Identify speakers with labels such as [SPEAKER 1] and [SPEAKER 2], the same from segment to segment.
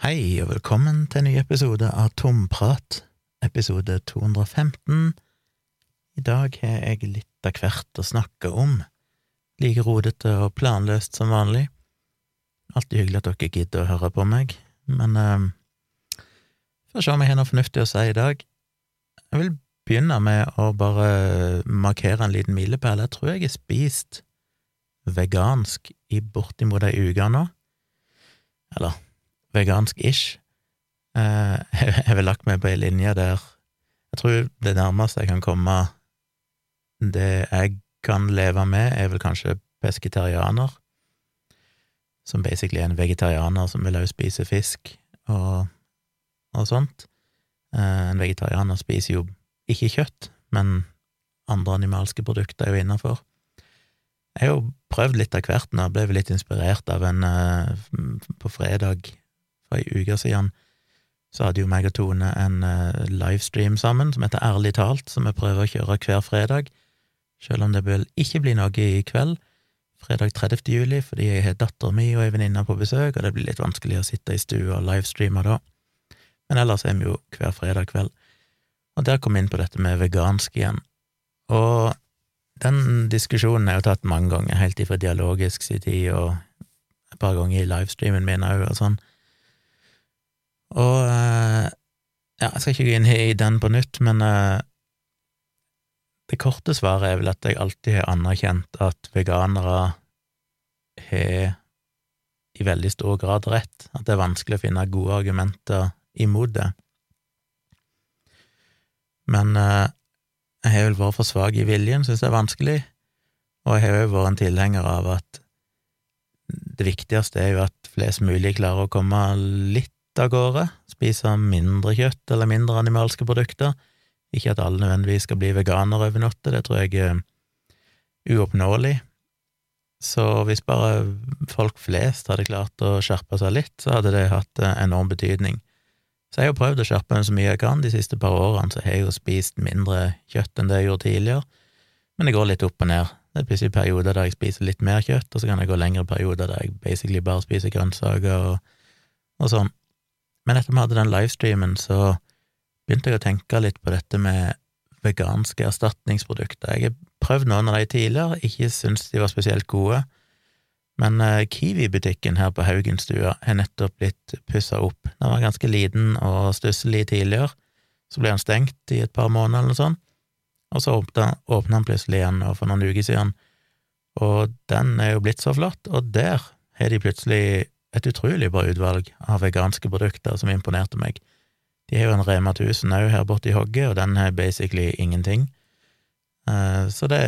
[SPEAKER 1] Hei, og velkommen til en ny episode av Tomprat, episode 215. I dag har jeg litt av hvert å snakke om, like rodete og planløst som vanlig. Alltid hyggelig at dere gidder å høre på meg, men eh, får se om jeg har noe fornuftig å si i dag. Jeg vil begynne med å bare markere en liten milepæl. Jeg tror jeg har spist vegansk i bortimot ei uke nå. Eller vegansk-ish. Eh, jeg vel lagt meg på ei linje der jeg tror det nærmeste jeg kan komme det jeg kan leve med, er vel kanskje pesketarianer, som basically er en vegetarianer som vil også spise fisk og, og sånt. Eh, en vegetarianer spiser jo ikke kjøtt, men andre animalske produkter er jo innafor. Jeg har jo prøvd litt av hvert nå, ble litt inspirert av en uh, På fredag for ei uke siden så hadde jo meg og Tone en uh, livestream sammen som heter Ærlig talt, som vi prøver å kjøre hver fredag, selv om det vel ikke bli noe i kveld, fredag 30. juli, fordi jeg har dattera mi og ei venninne på besøk, og det blir litt vanskelig å sitte i stua og livestreame da. Men ellers er vi jo hver fredag kveld. Og der kom vi inn på dette med vegansk igjen. Og den diskusjonen er jo tatt mange ganger, helt ifra dialogisk sin tid og et par ganger i livestreamen min òg, og sånn. Og eh, ja, jeg skal ikke gå inn i den på nytt, men eh, det korte svaret er vel at jeg alltid har anerkjent at veganere har i veldig stor grad rett, at det er vanskelig å finne gode argumenter imot det. Men eh, jeg har vel vært for svak i viljen, synes det er vanskelig, og jeg har jo vært en tilhenger av at det viktigste er jo at flest mulig klarer å komme litt av gårde, spise mindre kjøtt eller mindre animalske produkter. Ikke at alle nødvendigvis skal bli veganere over natta, det tror jeg er uoppnåelig. Så hvis bare folk flest hadde klart å skjerpe seg litt, så hadde det hatt enorm betydning. Så jeg har jo prøvd å skjerpe meg så mye jeg kan. De siste par årene så har jeg jo spist mindre kjøtt enn det jeg gjorde tidligere, men det går litt opp og ned. Det er plutselig perioder der jeg spiser litt mer kjøtt, og så kan det gå lengre perioder der jeg basically bare spiser grønnsaker og, og sånn. Men etter vi hadde den livestreamen, så begynte jeg å tenke litt på dette med veganske erstatningsprodukter. Jeg har prøvd noen av de tidligere, ikke syntes de var spesielt gode, men eh, Kiwi-butikken her på Haugenstua har nettopp blitt pussa opp. Den var ganske liten og stusslig tidligere, så ble den stengt i et par måneder eller noe sånt, og så åpna, åpna den plutselig igjen for noen uker siden, og den er jo blitt så flott, og der har de plutselig et utrolig bra utvalg av veganske produkter som imponerte meg. De har jo en Rema 1000 òg her borte i hogget, og den har basically ingenting. Eh, så det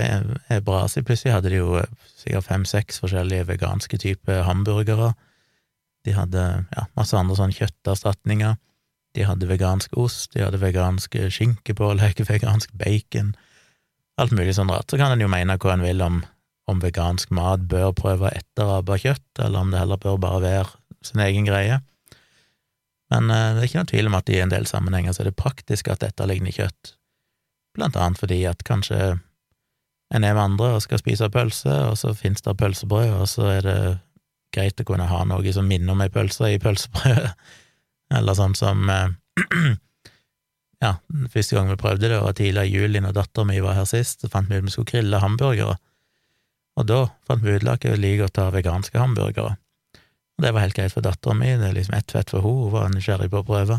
[SPEAKER 1] er bra. Så plutselig hadde de jo eh, sikkert fem-seks forskjellige veganske typer hamburgere. De hadde ja, masse andre sånne kjøtterstatninger. De hadde vegansk ost, de hadde vegansk skinkepålegg, vegansk bacon, alt mulig sånn rart. Så kan en jo mene hva en vil om om vegansk mat bør prøve å etterape kjøtt, eller om det heller bør bare være sin egen greie. Men eh, det er ikke noe tvil om at i en del sammenhenger så er det praktisk at dette ligner kjøtt, blant annet fordi at kanskje en er med andre og skal spise pølse, og så finnes det pølsebrød, og så er det greit å kunne ha noe som minner om ei pølse i pølsebrødet, eller sånn som eh, Ja, første gang vi prøvde det, var tidligere i juli når dattera mi var her sist, så fant vi ut vi skulle grille hamburgere. Og da fant vi ut at jeg liker å ta veganske hamburgere. Og det var helt greit for dattera mi, det er liksom ett fett for henne, hun var nysgjerrig på å prøve.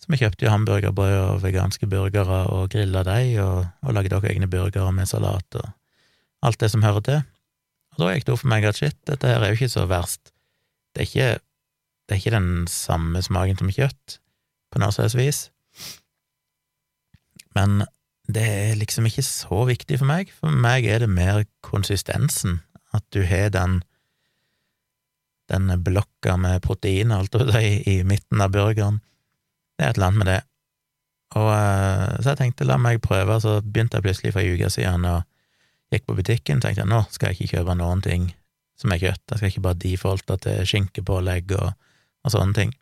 [SPEAKER 1] Så vi kjøpte jo hamburgerbrød og veganske burgere og grilla dem, og, og lagde også egne burgere med salat og alt det som hører til. Og da gikk det opp for meg at shit, dette her er jo ikke så verst. Det er ikke, det er ikke den samme smaken som kjøtt, på noe slags vis, men det er liksom ikke så viktig for meg. For meg er det mer konsistensen, at du har den den blokka med protein, alt over det, i midten av burgeren. Det er et eller annet med det. Og eh, Så jeg tenkte la meg prøve, så begynte jeg plutselig for ei uke siden og gikk på butikken, tenkte jeg nå skal jeg ikke kjøpe noen ting som er kjøtt, jeg skal ikke bare defaulte til skinkepålegg og, og sånne ting.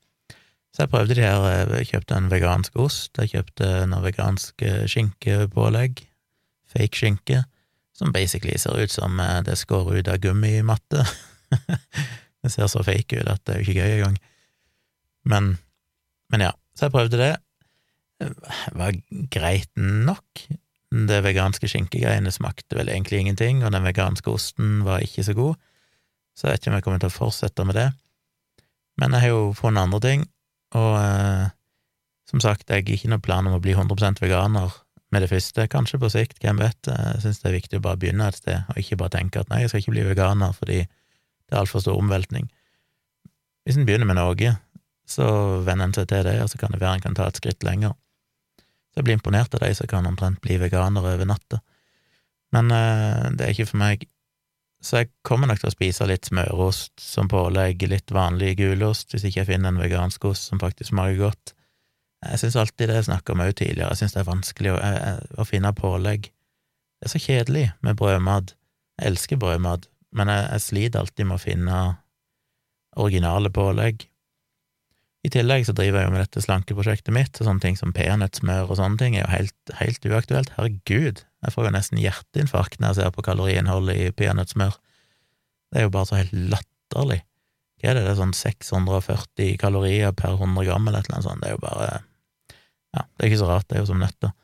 [SPEAKER 1] Så jeg prøvde de her, eh, jeg kjøpte en vegansk ost, jeg kjøpte noe vegansk eh, skinkepålegg, fake skinke, som basically ser ut som eh, det skårer ut av gummimatte. det ser så fake ut at det er jo ikke gøy engang. Men, men ja, så jeg prøvde det. Det var greit nok. Det veganske skinkegreiene smakte vel egentlig ingenting, og den veganske osten var ikke så god, så jeg vet ikke om jeg kommer til å fortsette med det. Men jeg har jo funnet andre ting, og eh, som sagt, jeg har ikke noen plan om å bli 100% veganer med det første, kanskje på sikt, hvem vet, jeg synes det er viktig å bare begynne et sted, og ikke bare tenke at nei, jeg skal ikke bli veganer fordi det er altfor stor omveltning. Hvis en begynner med noe, så venner en seg til det, og så kan det være en kan ta et skritt lenger. Så jeg blir imponert av de som kan omtrent bli veganere over natta. Men eh, det er ikke for meg. Så jeg kommer nok til å spise litt smørost som pålegg, litt vanlig gulost, hvis ikke jeg finner en vegansk ost som faktisk smaker godt. Jeg syns alltid det jeg snakka om òg tidligere, jeg syns det er vanskelig å, å, finne pålegg. Det er så kjedelig med brødmat. Jeg elsker brødmat, men jeg, jeg sliter alltid med å finne originale pålegg. I tillegg så driver jeg jo med dette slankeprosjektet mitt, og sånne ting som peanøttsmør og sånne ting er jo helt, helt uaktuelt. Herregud, jeg får jo nesten hjerteinfarkt når jeg ser på kaloriinnholdet i peanøttsmør. Det er jo bare så helt latterlig. Hva er det, det er sånn 640 kalorier per 100 gram eller et eller annet sånt, det er jo bare ja, det er ikke så rart, det er jo som nøtter.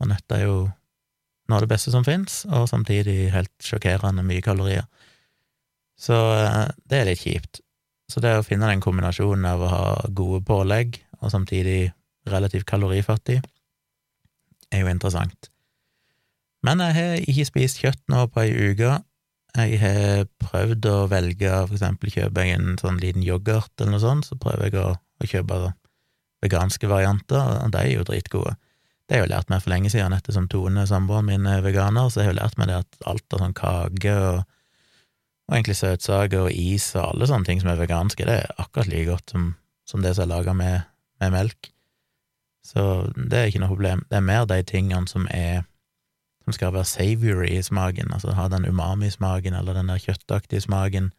[SPEAKER 1] Og nøtter er jo noe av det beste som fins, og samtidig helt sjokkerende mye kalorier. Så eh, det er litt kjipt. Så det å finne den kombinasjonen av å ha gode pålegg og samtidig relativt kalorifattig, er jo interessant. Men jeg har ikke spist kjøtt nå på ei uke. Jeg har prøvd å velge, for eksempel kjøper jeg en sånn liten yoghurt eller noe sånt, så prøver jeg å, å kjøpe veganske varianter, og de er jo dritgode. Det har jeg jo lært meg for lenge siden, ettersom Tone, samboeren min, er veganer, så jeg har jo lært meg det at alt av sånn kake og, og egentlig søtsaker og is og alle sånne ting som er veganske, det er akkurat like godt som, som det som er laga med, med, melk. Så det er ikke noe problem. Det er mer de tingene som er som skal være savory i smaken, altså ha den umami-smaken eller den der kjøttaktige smaken,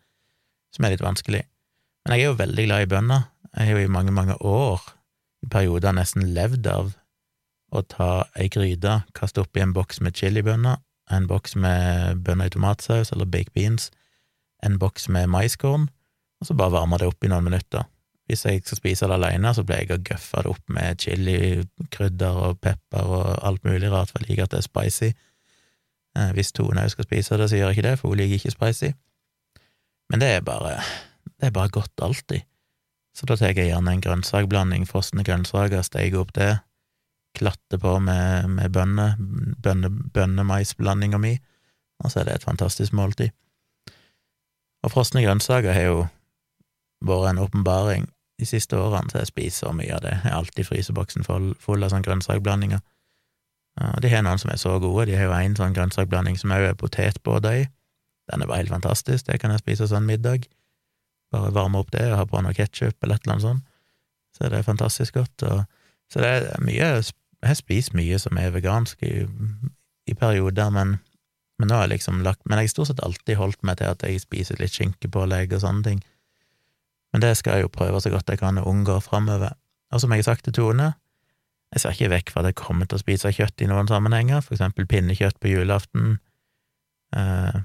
[SPEAKER 1] som er litt vanskelig. Men jeg er jo veldig glad i bønner. Jeg har jo i mange, mange år i perioder nesten levd av å ta ei gryte, kaste oppi en boks med chilibønner, en boks med bønner i tomatsaus eller baked beans, en boks med maiskorn, og så bare varme det opp i noen minutter. Hvis jeg skal spise det alene, så pleier jeg å gøffe det opp med chilikrydder og pepper og alt mulig rart, for jeg liker at det er spicy. Eh, hvis Tone òg skal spise det, så gjør jeg ikke det, for hun liker ikke spicy. Men det er bare det er bare godt alltid. Så da tar jeg gjerne en grønnsakblanding, frosne grønnsaker, steiker opp det, klatter på med, med bønner, bønne, bønnemaisblandinga mi, og så er det et fantastisk måltid. Og frosne grønnsaker har jo vært en åpenbaring de siste årene, så jeg spiser mye av det. Jeg har alltid fryseboksen full, full av sånne grønnsakblandinger. Og de har noen som er så gode, de har jo en sånn grønnsakblanding som òg er potetbåter i. Den er bare helt fantastisk, det kan jeg spise sånn middag. Bare varme opp det og ha på noe ketsjup eller et eller annet sånt. Så det er fantastisk godt. Og, så det er mye Jeg spiser mye som er vegansk i, i perioder, men, men nå har jeg liksom lagt Men jeg har stort sett alltid holdt meg til at jeg spiser litt skinkepålegg og sånne ting. Men det skal jeg jo prøve så godt jeg kan å unngå framover. Og som jeg har sagt til Tone, jeg ser ikke vekk fra at jeg kommer til å spise kjøtt i noen sammenhenger, for eksempel pinnekjøtt på julaften, eh,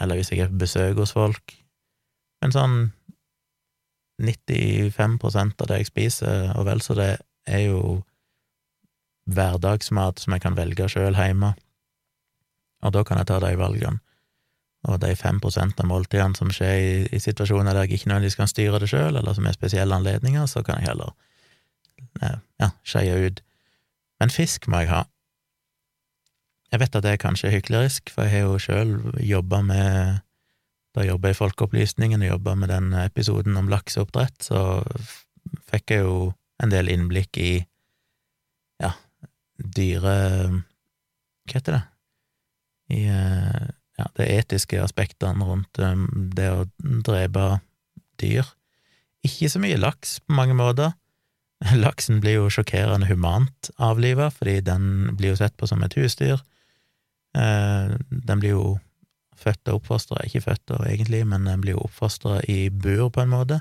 [SPEAKER 1] eller hvis jeg er på besøk hos folk. Men sånn 95% av det jeg spiser, og vel så det, er jo hverdagsmat som jeg kan velge sjøl hjemme, og da kan jeg ta de valgene. Og de fem prosentene av måltidene som skjer i, i, situasjoner der jeg ikke nødvendigvis kan styre det sjøl, eller som er spesielle anledninger, så kan jeg heller eh, ja, skeie ut. Men fisk må jeg ha. Jeg vet at det er kanskje hyklerisk, for jeg har jo sjøl jobba med da jeg i Folkeopplysningen og jobba med den episoden om lakseoppdrett, så fikk jeg jo en del innblikk i ja, dyre Hva heter det? I eh, ja, det etiske aspektene rundt um, det å drepe dyr. Ikke så mye laks på mange måter. Laksen blir jo sjokkerende humant avliva, fordi den blir jo sett på som et husdyr. Uh, den blir jo født og oppfostra, ikke født og egentlig, men den blir jo oppfostra i bur, på en måte,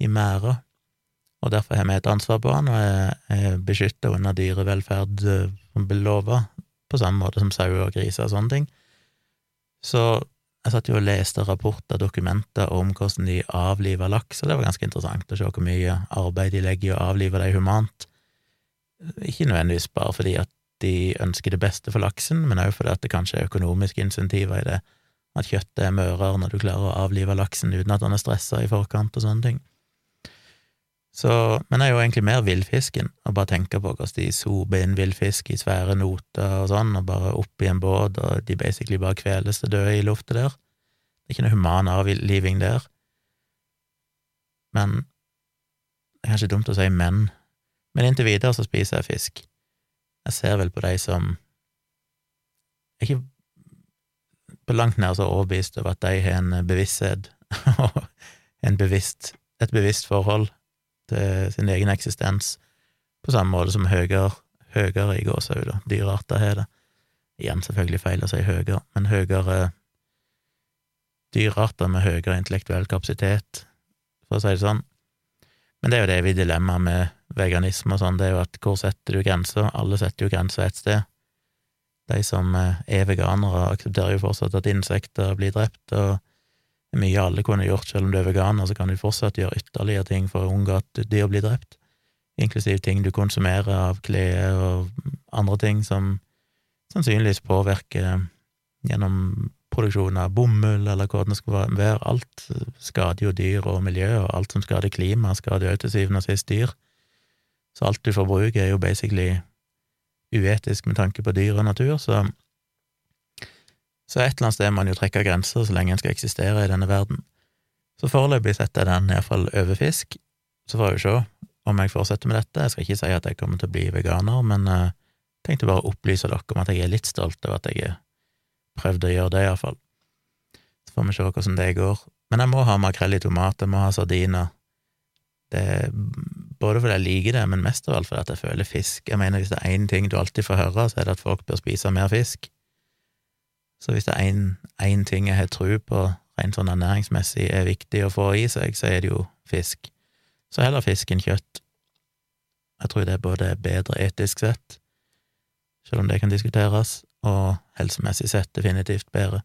[SPEAKER 1] i merder, og derfor har vi et ansvar på han, og er beskytta under dyrevelferd som blir lova, på samme måte som sauer og griser og sånne ting. Så jeg satt jo og leste rapporter, dokumenter om hvordan de avliver laks, og det var ganske interessant å se hvor mye arbeid de legger i å avlive dem humant. Ikke nødvendigvis bare fordi at de ønsker det beste for laksen, men også fordi at det kanskje er økonomiske insentiver i det, at kjøttet er mørere når du klarer å avlive laksen uten at han er stressa i forkant og sånne ting. Så, men jeg er jo egentlig mer villfisken, og bare tenker på hvordan de sober inn villfisk i svære noter og sånn, og bare opp i en båt, og de basically bare kveles til døde i lufta der. Det er ikke noe human avliving der. Men det er kanskje dumt å si men, men inntil videre så spiser jeg fisk. Jeg ser vel på de som er ikke på langt nær så overbevist over at de har en bevissthet og en bevisst, et bevisst forhold til sin egen eksistens, på samme måte som høyere, høyere i gåsehud, da, dyrearter har det. Igjen selvfølgelig feil å si høyere, men høyere dyrearter med høyere intellektuell kapasitet, for å si det sånn. Men det er jo det vi dilemmaet med veganisme og sånn, det er jo at hvor setter du grenser? Alle setter jo grenser et sted. De som eh, er veganere, aksepterer jo fortsatt at insekter blir drept, og mye alle kunne gjort, selv om du er veganer, så kan du fortsatt gjøre ytterligere ting for å unngå at dyr blir drept, inklusiv ting du konsumerer av klær og andre ting som sannsynligvis påvirker gjennom produksjon av bomull, eller hva det skal være. Alt skader jo dyr og miljø, og alt som skader klima, skader jo til syvende og sist dyr. Så alt du forbruker, er jo basically uetisk med tanke på dyr og natur, så så et eller annet sted må en jo trekke grenser så lenge en skal eksistere i denne verden. Så foreløpig setter jeg den iallfall over fisk, så får jeg jo se om jeg fortsetter med dette. Jeg skal ikke si at jeg kommer til å bli veganer, men jeg uh, tenkte bare å opplyse dere om at jeg er litt stolt over at jeg har prøvd å gjøre det, iallfall. Så får vi se hvordan det går. Men jeg må ha makrell i tomat, jeg må ha sardiner. Det både fordi jeg liker det, men mest av alt fordi jeg føler fisk. Jeg mener, hvis det er én ting du alltid får høre, så er det at folk bør spise mer fisk. Så hvis det er én ting jeg har tro på rent sånn ernæringsmessig er viktig å få i seg, så er det jo fisk. Så heller fisk enn kjøtt. Jeg tror det er både bedre etisk sett, selv om det kan diskuteres, og helsemessig sett definitivt bedre.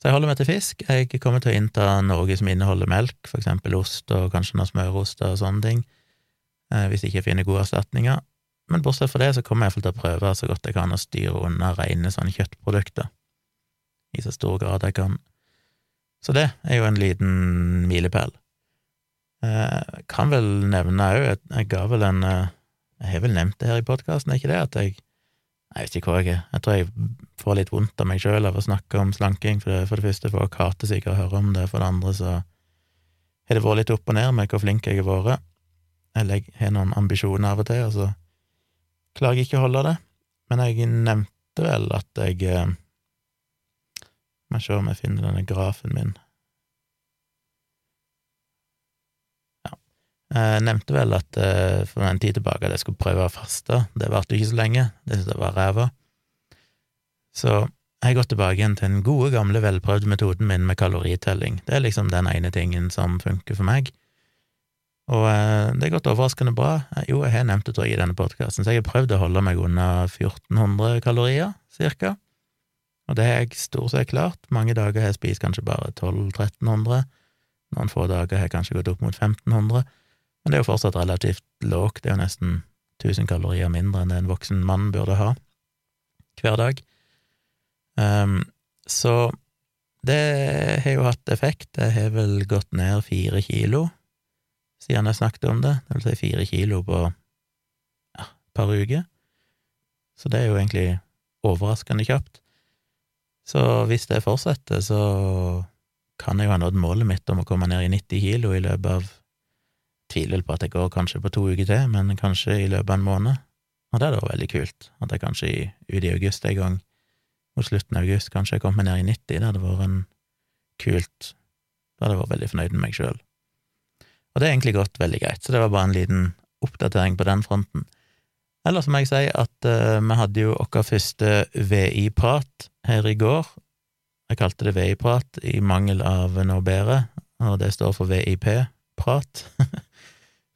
[SPEAKER 1] Så jeg holder meg til fisk. Jeg kommer til å innta noe som inneholder melk, for eksempel ost og kanskje noen smøroster og sånne ting, eh, hvis jeg ikke finner gode erstatninger. Men bortsett fra det så kommer jeg til å prøve så godt jeg kan å styre unna rene sånne kjøttprodukter i så stor grad jeg kan. Så det er jo en liten milepæl. Eh, kan vel nevne òg, jeg ga vel en eh, Jeg har vel nevnt det her i podkasten, er ikke det? At jeg Jeg vet ikke hvor jeg er. Jeg tror jeg får litt vondt av meg sjøl av å snakke om slanking. For det, for det første, folk hater sikkert å høre om det. For det andre så har det vært litt opp og ned med hvor flink jeg har vært. Jeg har noen ambisjoner av og til, og så klarer jeg ikke å holde det. Men jeg nevnte vel at jeg eh, må se om jeg finner denne grafen min. Ja. Jeg nevnte vel at uh, for en tid tilbake at jeg skulle prøve å faste. Det varte ikke så lenge. Det syntes jeg var ræva. Så jeg har gått tilbake igjen til den gode, gamle, velprøvde metoden min med kaloritelling. Det er liksom den ene tingen som funker for meg. Og uh, det er gått overraskende bra. Jo, jeg har nevnt det, i denne podkasten, så jeg har prøvd å holde meg under 1400 kalorier, cirka. Og det har jeg stort sett klart. Mange dager har jeg spist kanskje bare 1200-1300. Noen få dager har jeg kanskje gått opp mot 1500. Men det er jo fortsatt relativt lågt. Det er jo nesten 1000 kalorier mindre enn det en voksen mann burde ha hver dag. Um, så det har jo hatt effekt. Jeg har vel gått ned fire kilo siden jeg snakket om det. Det vil si fire kilo på ja, et par uker. Så det er jo egentlig overraskende kjapt. Så hvis det fortsetter, så kan jeg jo ha nådd målet mitt om å komme ned i 90 kilo i løpet av Tviler på at jeg går kanskje på to uker til, men kanskje i løpet av en måned. Og det er da veldig kult, at jeg kanskje ut i august en gang, mot slutten av august, kanskje jeg kommer ned i 90. Det hadde vært en kult Da hadde jeg vært veldig fornøyd med meg sjøl. Og det er egentlig gått veldig greit, så det var bare en liten oppdatering på den fronten. Ellers må jeg si at uh, vi hadde jo vår første VI-prat her i går. Jeg kalte det VI-prat i mangel av noe bedre, og det står for VIP-prat.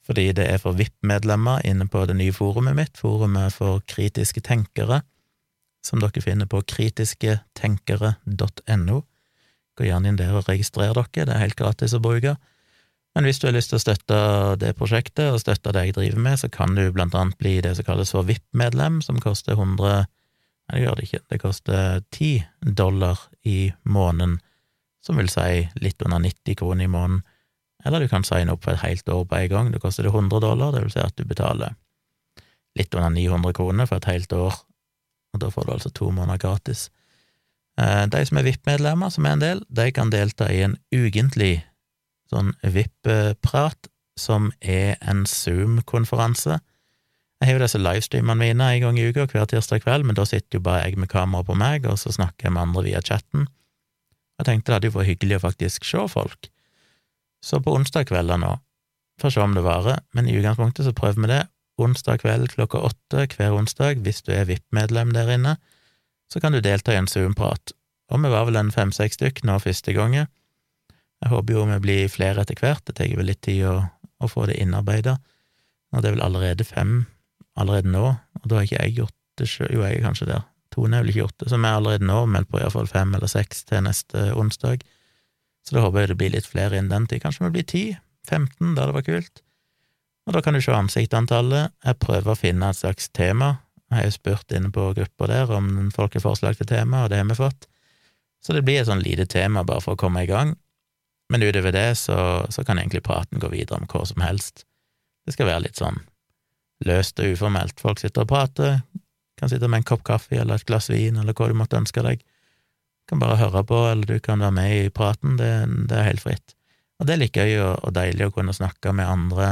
[SPEAKER 1] Fordi det er for VIP-medlemmer inne på det nye forumet mitt, forumet for kritiske tenkere, som dere finner på kritisketenkere.no. Gå gjerne inn der og registrer dere, det er helt gratis å bruke. Men hvis du har lyst til å støtte det prosjektet, og støtte det jeg driver med, så kan du blant annet bli det som kalles for VIP-medlem, som koster 100 Nei, det gjør det ikke, det koster 10 dollar i måneden, som vil si litt under 90 kroner i måneden. Eller du kan signe opp for et helt år på en gang, det koster det 100 dollar, det vil si at du betaler litt under 900 kroner for et helt år, og da får du altså to måneder gratis. Eh, de som er VIP-medlemmer, som er en del, de kan delta i en ukentlig sånn VIP-prat, som er en Zoom-konferanse. Jeg har jo disse livestreamene mine en gang i uka, hver tirsdag kveld, men da sitter jo bare jeg med kamera på meg, og så snakker jeg med andre via chatten. Jeg tenkte det hadde jo vært hyggelig å faktisk se folk. Så på onsdag kvelder nå, får se om det varer, men i utgangspunktet så prøver vi det. Onsdag kveld klokka åtte hver onsdag, hvis du er VIP-medlem der inne, så kan du delta i en Zoom-prat. Og vi var vel en fem-seks stykk nå første gangen. Jeg håper jo vi blir flere etter hvert, det tar vel litt tid å, å få det innarbeida, og det er vel allerede fem allerede nå, og da har ikke jeg gjort det sjøl, jo, jeg er kanskje der, Tone har vel ikke gjort det, så vi er allerede nå meldt på iallfall fem eller seks til neste onsdag, så da håper jeg det blir litt flere innen den tid, kanskje vi blir ti, 15, da det var kult, og da kan du se ansiktantallet. jeg prøver å finne et slags tema, jeg har jo spurt inne på gruppa der om folk har forslag til tema, og det har vi fått, så det blir et sånn lite tema bare for å komme i gang, men utover det så, så, kan egentlig praten gå videre om hva som helst. Det skal være litt sånn løst og uformelt. Folk sitter og prater, kan sitte med en kopp kaffe eller et glass vin eller hva du måtte ønske deg. Du kan bare høre på, eller du kan være med i praten, det, det er helt fritt. Og det er litt gøy og, og deilig å kunne snakke med andre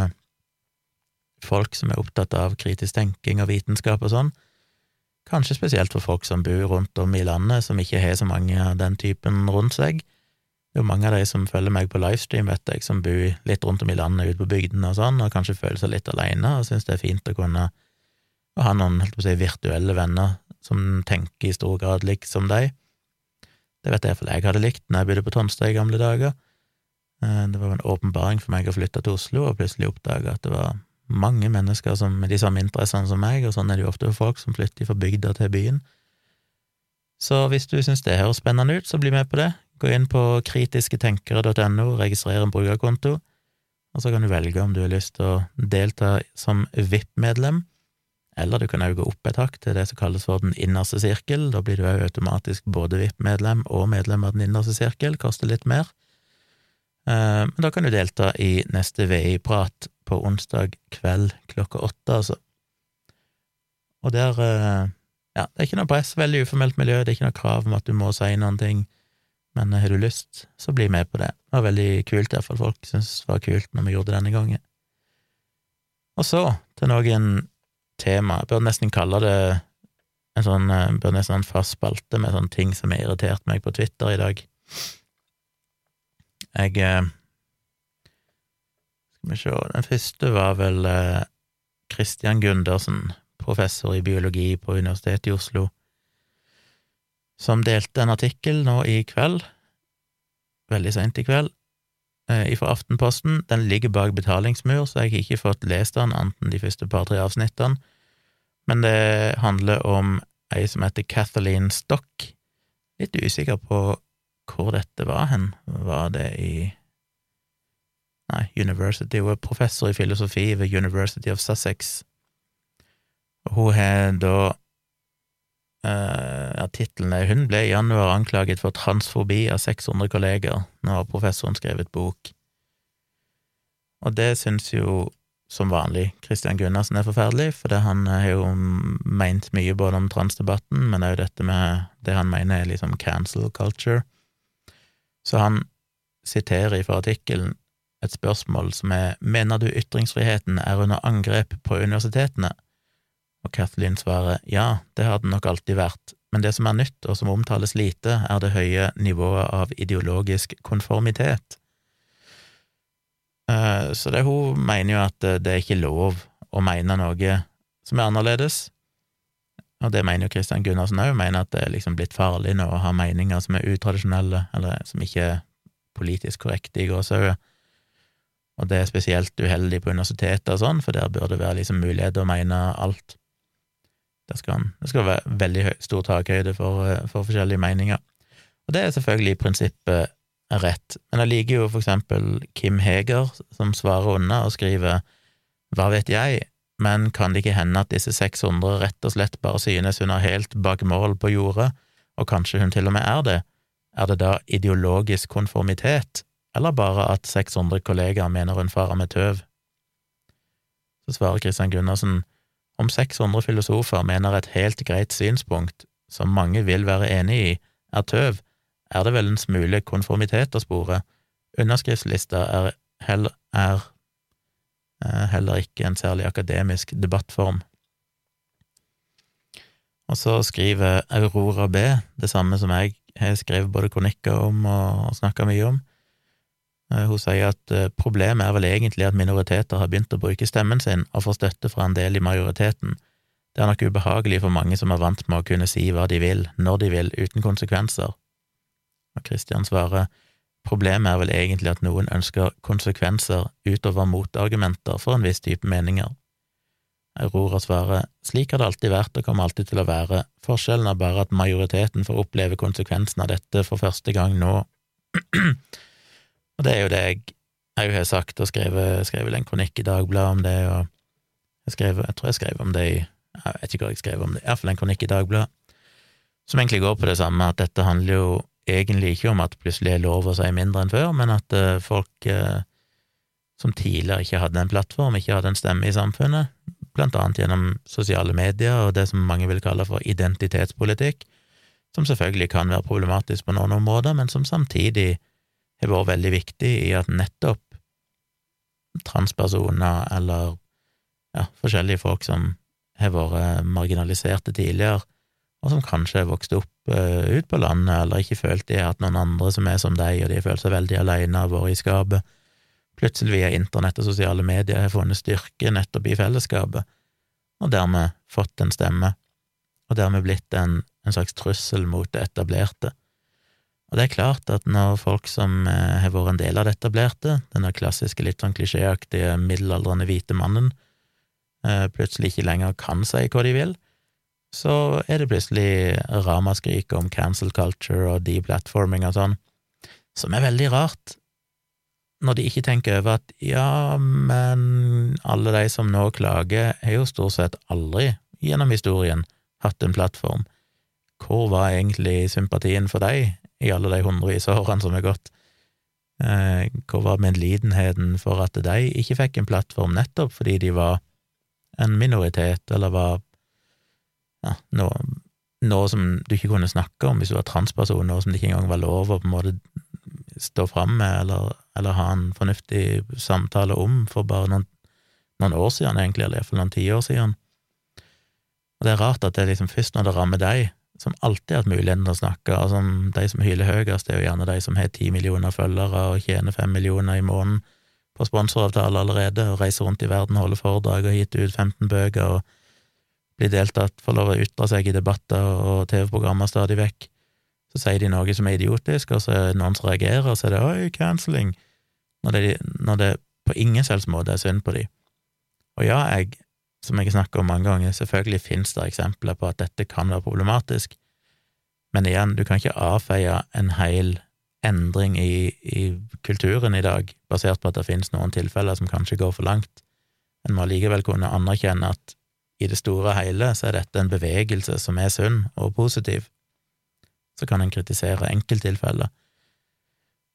[SPEAKER 1] folk som er opptatt av kritisk tenking og vitenskap og sånn. Kanskje spesielt for folk som bor rundt om i landet, som ikke har så mange av den typen rundt seg. Det er jo mange av de som følger meg på livestream, vet jeg, som bor litt rundt om i landet, ute på bygdene og sånn, og kanskje føler seg litt alene, og syns det er fint å kunne å ha noen holdt på å si, virtuelle venner som tenker i stor grad likt som deg. Det vet jeg iallfall jeg hadde likt når jeg bodde på Tonstad i gamle dager. Eh, det var en åpenbaring for meg å flytte til Oslo og plutselig oppdage at det var mange mennesker som, med de samme interessene som meg, og sånn er det jo ofte for folk som flytter fra bygda til byen. Så hvis du syns det høres spennende ut, så bli med på det. Gå inn på kritisketenkere.no, registrer en brukerkonto, og så kan du velge om du har lyst til å delta som VIP-medlem, eller du kan òg gå opp et hakk til det som kalles for Den innerste sirkel. Da blir du òg automatisk både VIP-medlem og medlem av Den innerste sirkel, koster litt mer. Eh, men da kan du delta i neste VI-prat på onsdag kveld klokka åtte, altså. Og der eh, Ja, det er ikke noe press, veldig uformelt miljø, det er ikke noe krav om at du må si noen ting. Men har du lyst, så bli med på det. Det var veldig kult, iallfall folk syntes det var kult når vi gjorde det denne gangen. Og så til noen tema. Jeg bør nesten kalle det en sånn, eh, bør nesten ha en fast spalte med sånne ting som har irritert meg på Twitter i dag. Jeg eh, Skal vi se, den første var vel eh, Christian Gundersen, professor i biologi på Universitetet i Oslo som delte en artikkel nå i kveld, veldig seint i kveld, eh, fra Aftenposten. Den ligger bak betalingsmur, så jeg har ikke fått lest den, anten de første par-tre avsnittene. Men det handler om ei som heter Kathleen Stock. Litt usikker på hvor dette var hen. Var det i Nei, University. Hun er professor i filosofi ved University of Sussex. Hun har da ja, Tittelen er 'Hun ble i januar anklaget for transfobi av 600 kolleger'. Nå har professoren skrevet bok. Og det syns jo, som vanlig, Christian Gunnarsen er forferdelig, for han har jo meint mye både om transdebatten, men òg dette med det han mener er liksom cancel culture. Så han siterer fra artikkelen et spørsmål som er 'Mener du ytringsfriheten er under angrep på universitetene?' Og Kathleen svarer ja, det har den nok alltid vært, men det som er nytt, og som omtales lite, er det høye nivået av ideologisk konformitet. Eh, så det, hun mener jo at det er ikke lov å mene noe som er annerledes, og det mener jo Christian Gunnarsen òg, mener at det er liksom blitt farlig nå å ha meninger som er utradisjonelle, eller som ikke er politisk korrekte i gåsehudet. Og det er spesielt uheldig på universitetet og sånn, for der bør det være liksom mulighet til å mene alt. Det skal, det skal være veldig høy, stor takhøyde for, eh, for, forskjellige meninger. Og det er selvfølgelig i prinsippet rett, men jeg liker jo for eksempel Kim Heger, som svarer unna og skriver Hva vet jeg, men kan det ikke hende at disse 600 rett og slett bare synes hun er helt bak mål på jordet, og kanskje hun til og med er det? Er det da ideologisk konformitet, eller bare at 600 kollegaer mener hun farer med tøv? Så svarer Christian Gundersen om 600 filosofer mener et helt greit synspunkt, som mange vil være enig i, er tøv, er det vel en smule konformitet å spore. Underskriftslista er, heller, er eh, heller ikke en særlig akademisk debattform. Og så skriver Aurora B det samme som jeg har skrevet både kronikker om og snakka mye om. Eh, hun sier at eh, problemet er vel egentlig at minoriteter har begynt å bruke stemmen sin og får støtte fra en del i majoriteten. Det er nok ubehagelig for mange som er vant med å kunne si hva de vil, når de vil, uten konsekvenser. Og Christian svarer problemet er vel egentlig at noen ønsker konsekvenser utover motargumenter for en viss type meninger. Aurora svarer slik har det alltid vært og kommer alltid til å være, forskjellen er bare at majoriteten får oppleve konsekvensen av dette for første gang nå. Og det er jo det jeg òg har sagt og skrevet, skrevet en kronikk i Dagbladet om det, og jeg, skrev, jeg tror jeg skrev om det i Jeg vet ikke hva jeg skrev om det, iallfall en kronikk i Dagbladet, som egentlig går på det samme, at dette handler jo egentlig ikke om at plutselig er lov å si mindre enn før, men at uh, folk uh, som tidligere ikke hadde en plattform, ikke hadde en stemme i samfunnet, blant annet gjennom sosiale medier og det som mange vil kalle for identitetspolitikk, som selvfølgelig kan være problematisk på noen områder, men som samtidig har vært veldig viktig i at nettopp transpersoner eller ja, forskjellige folk som har vært marginaliserte tidligere, og som kanskje har vokst opp uh, ut på landet eller ikke følt de har noen andre som er som deg, og de har følt seg veldig alene og vært i skapet, plutselig via internett og sosiale medier har funnet styrke nettopp i fellesskapet, og dermed fått en stemme, og dermed blitt en, en slags trussel mot det etablerte. Og det er klart at når folk som eh, har vært en del av det etablerte, denne klassiske, litt sånn klisjéaktige middelaldrende hvite mannen, eh, plutselig ikke lenger kan si hva de vil, så er det plutselig ramaskrik om cancel culture og deplatforming og sånn, som er veldig rart, når de ikke tenker over at ja, men alle de som nå klager, har jo stort sett aldri gjennom historien hatt en plattform. Hvor var egentlig sympatien for deg i alle de hundrevis av årene som er gått. Eh, hvor var medlidenheten for at de ikke fikk en plattform, nettopp fordi de var en minoritet, eller var ja, noe, noe som du ikke kunne snakke om hvis du var transperson, noe som det ikke engang var lov å på en måte stå fram med, eller, eller, ha en fornuftig samtale om for bare noen, noen år siden, egentlig, eller iallfall noen tiår siden. Og det er rart at det liksom først når det rammer deg, som alltid har hatt muligheten til å snakke, og de som hyler høyest, det er jo gjerne de som har ti millioner følgere og tjener fem millioner i måneden på sponsoravtale allerede, og reiser rundt i verden, holder foredrag og gitt ut 15 bøker og blir deltatt, får lov å ytre seg i debatter og TV-programmer stadig vekk. Så sier de noe som er idiotisk, og så er det noen som reagerer, og så er det 'oi, cancelling', når det, når det på ingen selvs måte er synd på dem. Og ja, jeg som jeg har snakket om mange ganger, selvfølgelig finnes det eksempler på at dette kan være problematisk, men igjen, du kan ikke avfeie en hel endring i, i kulturen i dag basert på at det finnes noen tilfeller som kanskje går for langt. En må likevel kunne anerkjenne at i det store og hele så er dette en bevegelse som er sunn og positiv. Så kan en kritisere enkelttilfeller,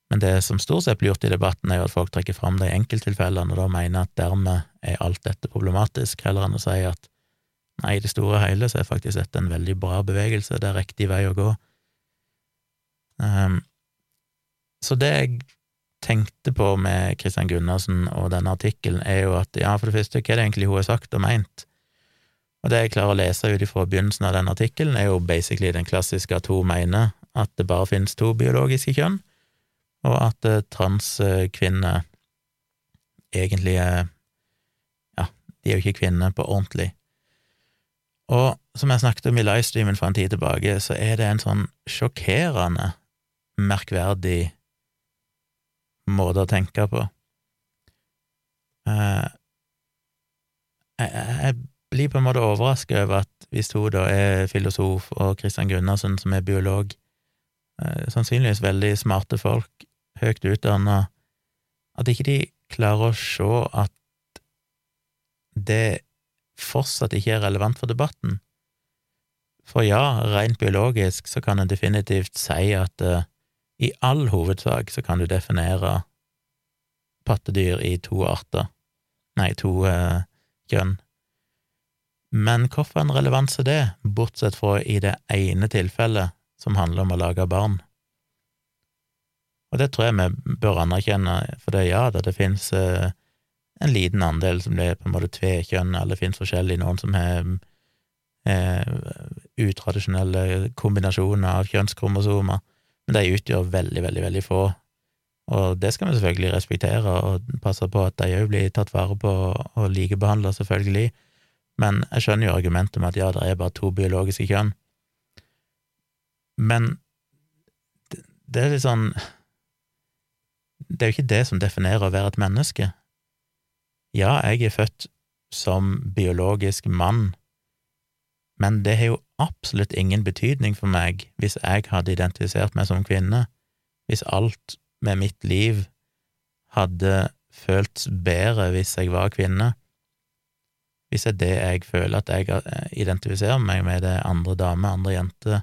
[SPEAKER 1] men det som stort sett blir gjort i debatten, er jo at folk trekker fram de enkelttilfellene og da mener at dermed er alt dette problematisk, heller enn å si at nei, i det store og hele så er faktisk dette en veldig bra bevegelse, det er riktig vei å gå. Um, så det jeg tenkte på med Kristian Gunnarsen og denne artikkelen, er jo at ja, for det første, hva er det egentlig hun har sagt og meint? Og det jeg klarer å lese ut ifra begynnelsen av den artikkelen, er jo basically den klassiske at hun mener at det bare finnes to biologiske kjønn, og at eh, transkvinner egentlig er Ja, de er jo ikke kvinner på ordentlig. Og som jeg snakket om i livestreamen for en tid tilbake, så er det en sånn sjokkerende merkverdig måte å tenke på. Uh, jeg, blir på en måte overrasket over at hvis hun da er filosof, og Christian Gundersen som er biolog, eh, sannsynligvis veldig smarte folk, høyt utdanna, at ikke de klarer å se at det fortsatt ikke er relevant for debatten. For ja, rent biologisk så kan en definitivt si at uh, i all hovedsak så kan du definere pattedyr i to arter, nei, to uh, kjønn. Men hvorfor en relevans er det, bortsett fra i det ene tilfellet som handler om å lage barn? Og det tror jeg vi bør anerkjenne, for det ja da, det finnes eh, en liten andel som det er på en måte tvekjønn, eller det finnes forskjellig, noen som har eh, utradisjonelle kombinasjoner av kjønnskromosomer, men de utgjør veldig, veldig, veldig få. Og det skal vi selvfølgelig respektere og passe på at de òg blir tatt vare på og likebehandla, selvfølgelig. Men jeg skjønner jo argumentet med at ja, det er bare to biologiske kjønn. Men det er litt sånn Det er jo ikke det som definerer å være et menneske. Ja, jeg er født som biologisk mann, men det har jo absolutt ingen betydning for meg hvis jeg hadde identifisert meg som kvinne, hvis alt med mitt liv hadde føltes bedre hvis jeg var kvinne. Hvis det er det jeg føler at jeg identifiserer meg med, det andre dame, andre jente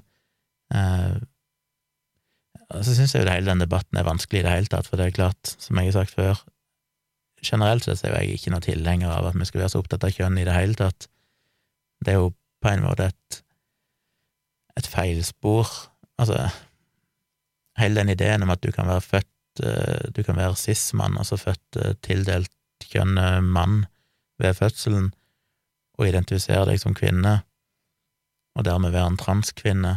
[SPEAKER 1] eh, Så syns jeg jo hele den debatten er vanskelig i det hele tatt, for det er klart, som jeg har sagt før, generelt sett er jeg ikke noen tilhenger av at vi skal være så opptatt av kjønn i det hele tatt. Det er jo på en måte et, et feilspor. Altså, hele den ideen om at du kan være født eh, Du kan være cis-mann, altså født eh, tildelt kjønn mann ved fødselen, og identifisere deg som kvinne, og dermed være en transkvinne.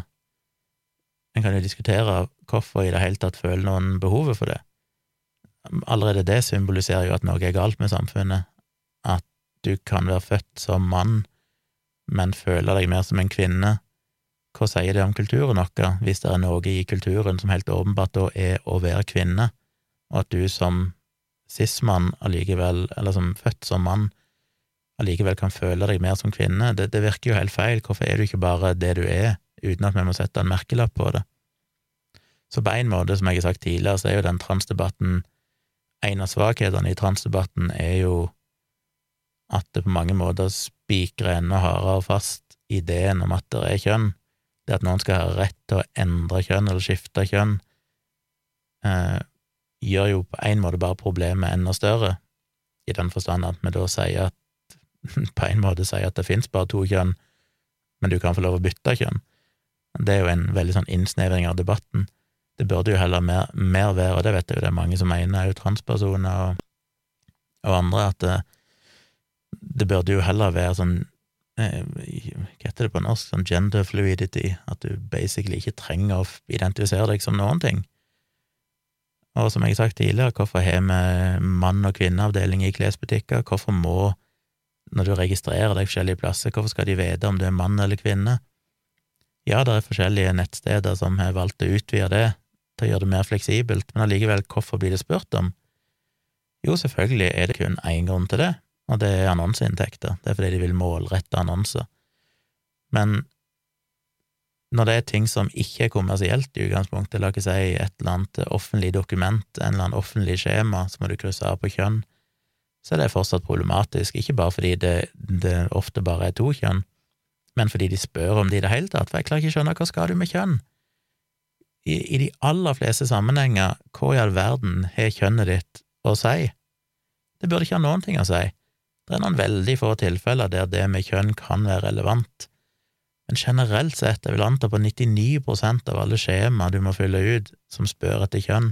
[SPEAKER 1] En kan jo diskutere hvorfor i det hele tatt føler noen behovet for det. Allerede det symboliserer jo at noe er galt med samfunnet, at du kan være født som mann, men føler deg mer som en kvinne. Hva sier det om kulturen vår, hvis det er noe i kulturen som helt åpenbart da er å være kvinne, og at du som cis-mann allikevel, eller som født som mann, allikevel kan føle deg mer som kvinne? Det, det virker jo helt feil. Hvorfor er du ikke bare det du er, uten at vi må sette en merkelapp på det? Så på en måte, som jeg har sagt tidligere, så er jo den transdebatten En av svakhetene i transdebatten er jo at det på mange måter spikrer enda hardere fast ideen om at det er kjønn. Det at noen skal ha rett til å endre kjønn eller skifte kjønn, eh, gjør jo på en måte bare problemet enda større, i den forstand at vi da sier at på en måte sier at det finnes bare to kjønn, men du kan få lov å bytte kjønn. Det er jo en veldig sånn innsnevring av debatten. Det burde jo heller mer, mer være, og det vet jeg jo det er mange som mener, er jo transpersoner og, og andre, at det, det burde jo heller være sånn eh, Hva heter det på norsk? Sånn gender fluidity, at du basically ikke trenger å identifisere deg som noen ting. Og som jeg har sagt tidligere, hvorfor har vi mann- og kvinneavdeling i klesbutikker? Hvorfor må, når du registrerer deg forskjellige plasser, hvorfor skal de vite om du er mann eller kvinne? Ja, det er forskjellige nettsteder som har valgt å utvide det til å gjøre det mer fleksibelt, men allikevel, hvorfor blir det spurt om? Jo, selvfølgelig er det kun én grunn til det, og det er annonseinntekter. Det er fordi de vil målrette annonser. Men når det er ting som ikke er kommersielt i utgangspunktet, la oss si et eller annet offentlig dokument, en eller annen offentlig skjema, så må du krysse av på kjønn, så er det fortsatt problematisk, ikke bare fordi det, det ofte bare er to kjønn, men fordi de spør om det i det hele tatt, for jeg klarer ikke å skjønne hva skal du med kjønn? I, I de aller fleste sammenhenger, hva i all verden har kjønnet ditt å si? Det burde ikke ha noen ting å si. Det er noen veldig få tilfeller der det med kjønn kan være relevant, men generelt sett, jeg vil anta på 99% av alle skjemaer du må fylle ut som spør etter kjønn,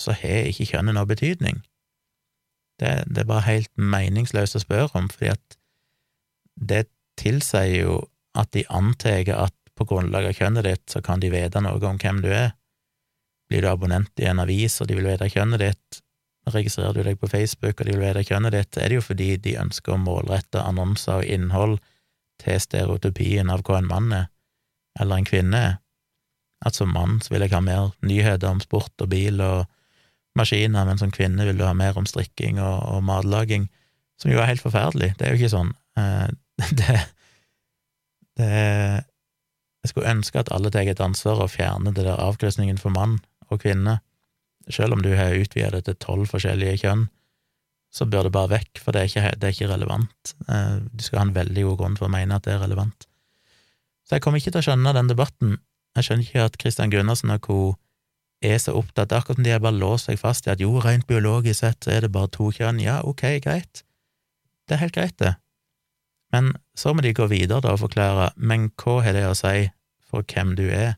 [SPEAKER 1] så har ikke kjønnet noe betydning. Det, det, er bare helt meningsløst å spørre om, fordi at det tilsier jo at de antar at på grunnlag av kjønnet ditt så kan de vite noe om hvem du er. Blir du abonnent i en avis og de vil vite kjønnet ditt, registrerer du deg på Facebook og de vil vite kjønnet ditt, er det jo fordi de ønsker å målrette annonser og innhold til stereotypien av hva en mann er, eller en kvinne er. At som mann så vil jeg ha mer nyheter om sport og bil og maskiner, men som kvinne vil du ha mer om strikking og, og matlaging, som jo er helt forferdelig. Det er jo ikke sånn. Det, det Jeg skulle ønske at alle tar et ansvar og fjerner det der avkrysningen for mann og kvinne. Selv om du har utvidet det til tolv forskjellige kjønn, så bør det bare vekk, for det er ikke, det er ikke relevant. Eh, du skal ha en veldig god grunn for å mene at det er relevant. Så jeg kommer ikke til å skjønne den debatten. Jeg skjønner ikke at Christian Gundersen og co. er så opptatt, akkurat som de har bare låst seg fast i at jo, rent biologisk sett så er det bare to kjønn. Ja, ok, greit. Det er helt greit, det. Men så må de gå videre da og forklare, men hva har det å si for hvem du er?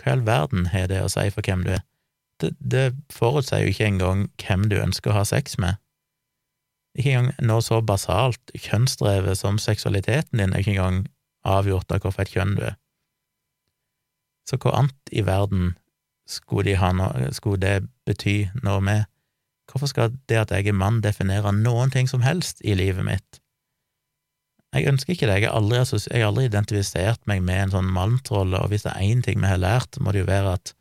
[SPEAKER 1] Hva i all verden har det å si for hvem du er? Det, det forutsier jo ikke engang hvem du ønsker å ha sex med. Ikke engang noe så basalt, kjønnsdrevet som seksualiteten din er ikke engang avgjort av hvorfor et kjønn du er. Så hva annet i verden skulle, de noe, skulle det bety noe med? Hvorfor skal det at jeg er mann, definere noen ting som helst i livet mitt? Jeg ønsker ikke det, jeg har aldri, aldri identifisert meg med en sånn malmtrolle, og hvis det er én ting vi har lært, må det jo være at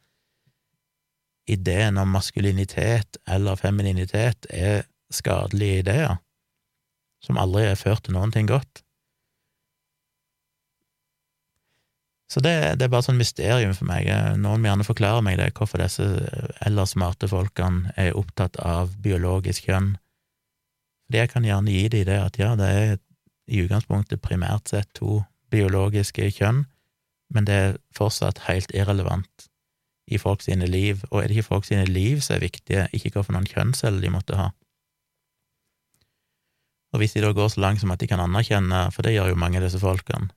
[SPEAKER 1] ideen om maskulinitet eller femininitet er skadelige ideer, som aldri har ført til noen ting godt. Så det, det, er bare sånn mysterium for meg. Noen må gjerne forklare meg det, hvorfor disse ellers smarte folkene er opptatt av biologisk kjønn. Fordi jeg kan gjerne gi dem det at ja, det er i utgangspunktet primært sett to biologiske kjønn, men det er fortsatt helt irrelevant i folk sine liv, og er det ikke folk sine liv som er viktige, ikke hva for noen kjønnsceller de måtte ha. Og hvis de da går så langt som at de kan anerkjenne, for det gjør jo mange av disse folkene,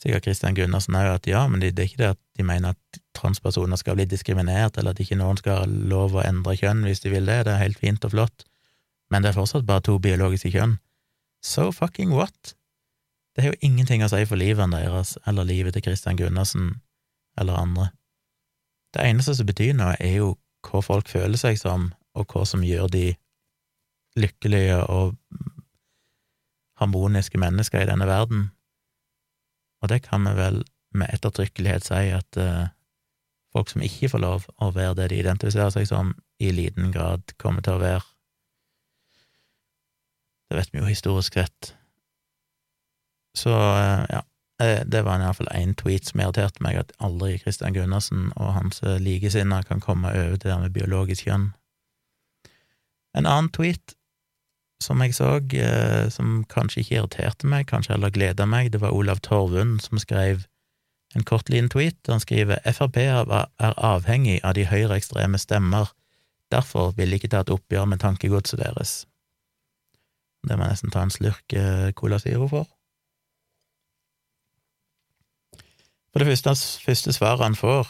[SPEAKER 1] sikkert Christian Gundersen òg, at ja, men det, det er ikke det at de mener at transpersoner skal bli diskriminert, eller at ikke noen skal ha lov å endre kjønn hvis de vil det, det er helt fint og flott, men det er fortsatt bare to biologiske kjønn. So fucking what? Det har jo ingenting å si for livet deres eller livet til Christian Gundersen eller andre. Det eneste som betyr noe, er jo hva folk føler seg som, og hva som gjør de lykkelige og harmoniske mennesker i denne verden. Og det kan vi vel med ettertrykkelighet si at uh, folk som ikke får lov å være det de identifiserer seg som, i liten grad kommer til å være det vet vi jo historisk sett. Så eh, ja, eh, det var iallfall én tweet som irriterte meg, at aldri Christian Gundersen og hans eh, likesinnede kan komme over til det med biologisk kjønn. En annen tweet som jeg så, som kanskje ikke irriterte meg, kanskje heller gleda meg, det var Olav Torvund som skrev en kort liten tweet. Han skriver Frp er avhengig av de høyreekstreme stemmer, derfor vil de ikke ta et oppgjør med tankegodset deres. Det må jeg nesten ta en slurk eh, Cola Zero for. For det første, første svaret han får,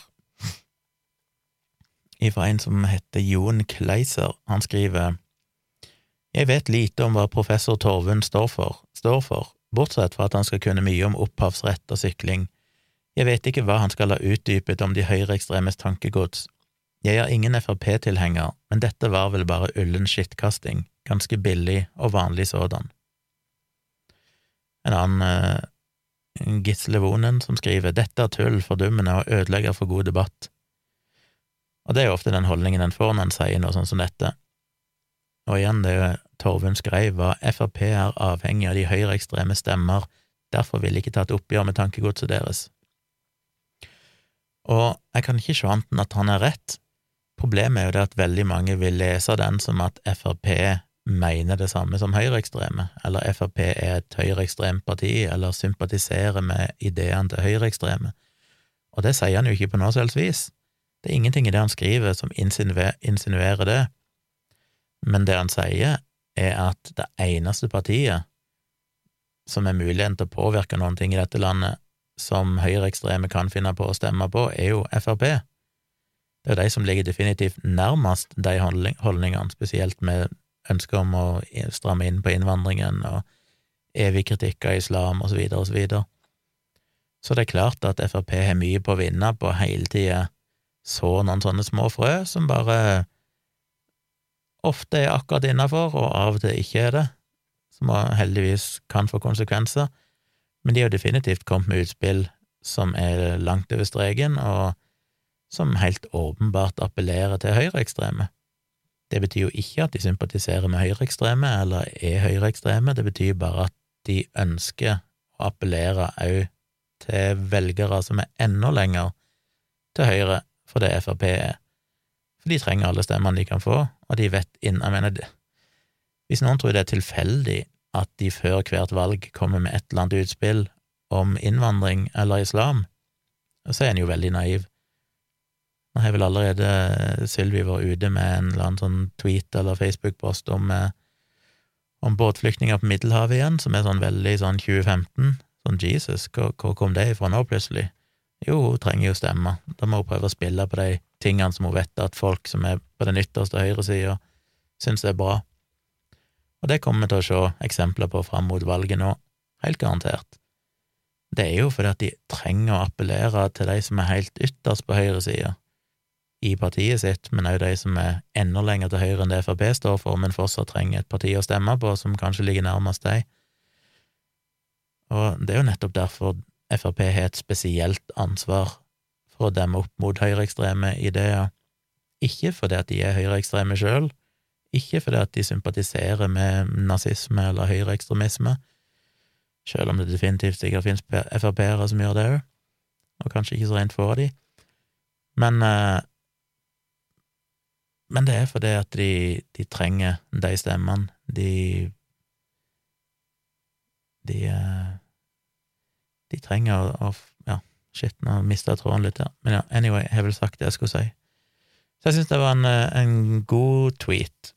[SPEAKER 1] ifra en som heter Jon Kleiser, han skriver Jeg vet lite om hva professor Torvund står for, står for, bortsett fra at han skal kunne mye om opphavsrett og sykling. Jeg vet ikke hva han skal ha utdypet om de høyreekstremes tankegods. Jeg er ingen Frp-tilhenger, men dette var vel bare ullen skittkasting ganske billig og vanlig sådan. En annen uh, Gisle Vonen som skriver dette er tull, fordummende og ødelegger for god debatt. Og det er jo ofte den holdningen en får når en sier noe sånt som dette. Og igjen, det Torvund skrev, var Frp er avhengig av de høyreekstreme stemmer, derfor vil ikke ta et oppgjør med tankegodset deres. Og jeg kan ikke se annet enn at han er rett. Problemet er jo det at veldig mange vil lese den som at Frp mener det samme som høyreekstreme, eller Frp er et høyreekstremt parti, eller sympatiserer med ideene til høyreekstreme. Og det sier han jo ikke på noe som vis. Det er ingenting i det han skriver som insinuerer det, men det han sier, er at det eneste partiet som er muligheten til å påvirke noen ting i dette landet, som høyreekstreme kan finne på å stemme på, er jo Frp. Det er de som ligger definitivt nærmest de holdningene, spesielt med ønske om å stramme inn på innvandringen og evig kritikk av islam, og så videre og så. Så det er klart at Frp har mye på å vinne på hele tida så noen sånne små frø som bare ofte er akkurat innafor, og av og til ikke er det, som heldigvis kan få konsekvenser, men de har definitivt kommet med utspill som er langt over streken, og som helt åpenbart appellerer til høyreekstreme. Det betyr jo ikke at de sympatiserer med høyreekstreme eller er høyreekstreme, det betyr bare at de ønsker å appellere òg til velgere som er enda lenger til høyre for det Frp er. For de trenger alle stemmene de kan få, og de vet inn Jeg mener, hvis noen tror det er tilfeldig at de før hvert valg kommer med et eller annet utspill om innvandring eller islam, så er en jo veldig naiv. Nå har vel allerede Sylvi vært ute med en eller annen sånn tweet eller Facebook-post om, eh, om båtflyktninger på Middelhavet igjen, som er sånn veldig sånn 2015. Sånn Jesus, hvor, kom det ifra nå, plutselig? Jo, hun trenger jo stemme. Da må hun prøve å spille på de tingene som hun vet at folk som er på den ytterste høyresida, syns er bra. Og det kommer vi til å se eksempler på fram mot valget nå, helt garantert. Det er jo fordi at de trenger å appellere til de som er helt ytterst på høyresida i partiet sitt, men òg de som er enda lenger til høyre enn det Frp står for, men fortsatt trenger et parti å stemme på som kanskje ligger nærmest deg. Og det er jo nettopp derfor Frp har et spesielt ansvar for å demme opp mot høyreekstreme ideer, ikke fordi at de er høyreekstreme sjøl, ikke fordi at de sympatiserer med nazisme eller høyreekstremisme, sjøl om det definitivt sikkert finnes Frp-ere som gjør det òg, og kanskje ikke så rent få av de, men, eh, men det er fordi at de, de trenger de stemmene, de de, eh, de trenger å, Ja, shit, nå mista jeg tråden litt her, men ja, anyway, jeg har vel sagt det jeg skulle si. Så jeg syns det var en, eh, en god tweet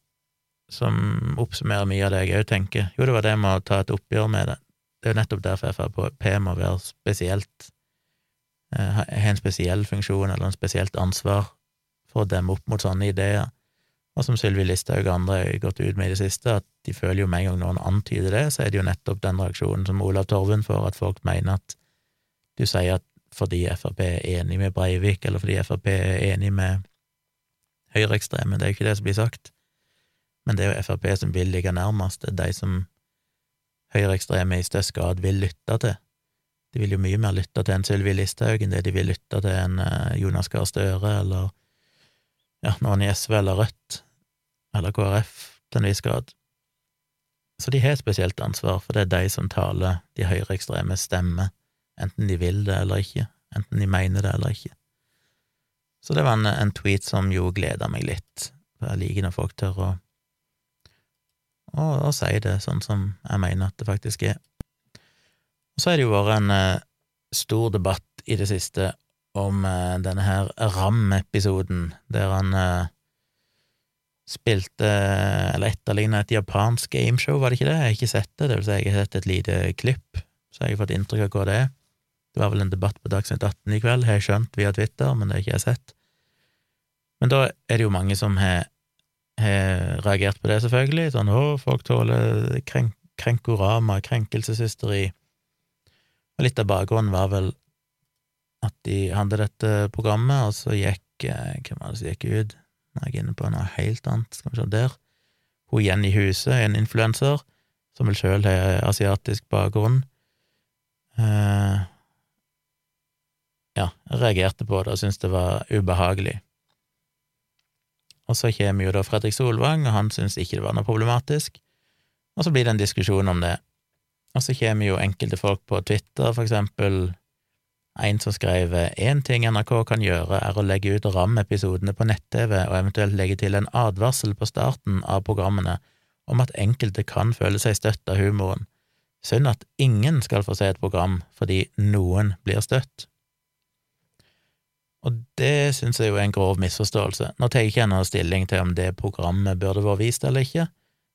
[SPEAKER 1] som oppsummerer mye av det jeg òg tenker. Jo, det var det med å ta et oppgjør med det. Det er jo nettopp derfor Frp må være spesielt eh, ha en spesiell funksjon eller en spesielt ansvar for å demme opp mot sånne ideer. Og som Sylvi Listhaug og andre har gått ut med i det siste, at de føler jo med en gang noen antyder det, så er det jo nettopp den reaksjonen som Olav Torvund får, at folk mener at du sier at fordi Frp er enig med Breivik, eller fordi Frp er enig med høyreekstreme, det er jo ikke det som blir sagt. Men det er jo Frp som vil ligge nærmest, det er de som høyreekstreme i størst grad vil lytte til. De vil jo mye mer lytte til en Sylvi Listhaug enn det de vil lytte til en eh, Jonas Gahr Støre eller ja, noen i SV eller Rødt eller KrF til en viss grad. Så de har et spesielt ansvar, for det er de som taler de høyreekstreme stemmer, enten de vil det eller ikke, enten de mener det eller ikke. Så det var en, en tweet som jo gleda meg litt, for jeg liker når folk tør å, å, å si det sånn som jeg mener at det faktisk er. Og så har det jo vært en eh, stor debatt i det siste om eh, denne her Ram-episoden, der han eh, spilte, eller etterligna et japansk gameshow, var det ikke det? Jeg har ikke sett det, det vil si jeg har sett et lite klipp, så jeg har fått inntrykk av hva det er. Det var vel en debatt på Dagsnytt 18 i kveld, har jeg skjønt via Twitter, men det har ikke jeg sett. Men da er det jo mange som har, har reagert på det, selvfølgelig, sånn å, folk tåler krenk, krenkorama, krenkelseshysteri, og litt av bakgrunnen var vel at de hadde dette programmet, og så gikk eh, Hvem var det som gikk ut? Nå er jeg inne på noe helt annet, skal vi se der. Hun Jenny Huse, en influenser, som vel sjøl har asiatisk bakgrunn. Uh, ja, jeg reagerte på det og syntes det var ubehagelig. Og så kommer jo da Fredrik Solvang, og han syntes ikke det var noe problematisk, og så blir det en diskusjon om det. Og så kommer jo enkelte folk på Twitter, for eksempel en som skrev én ting NRK kan gjøre, er å legge ut RAM-episodene på nett-TV og eventuelt legge til en advarsel på starten av programmene om at enkelte kan føle seg støtt av humoren. Synd at ingen skal få se et program fordi noen blir støtt. Og det synes jeg jo er en grov misforståelse. Nå tar jeg ikke noen stilling til om det programmet burde vært vist eller ikke.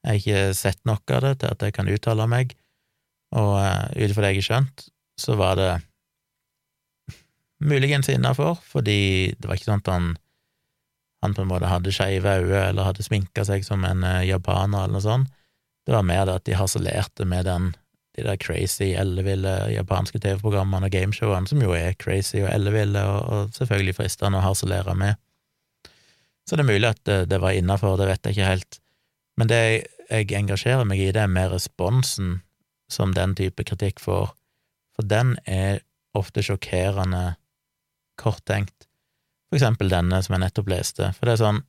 [SPEAKER 1] Jeg har ikke sett nok av det til at jeg kan uttale meg, og uh, ut ifra det jeg har skjønt, så var det muligens innafor, fordi det var ikke sånn at han, han på en måte hadde skeive øyne eller hadde sminka seg som en uh, japaner eller noe sånt. Det var mer det at de harselerte med den, de der crazy, elleville japanske TV-programmene og gameshowene, som jo er crazy og elleville og, og selvfølgelig fristende å harselere med. Så det er mulig at det, det var innafor, det vet jeg ikke helt. Men det jeg engasjerer meg i, det er mer responsen som den type kritikk får, for den er ofte sjokkerende korttenkt. For eksempel denne som jeg nettopp leste, for det er sånn,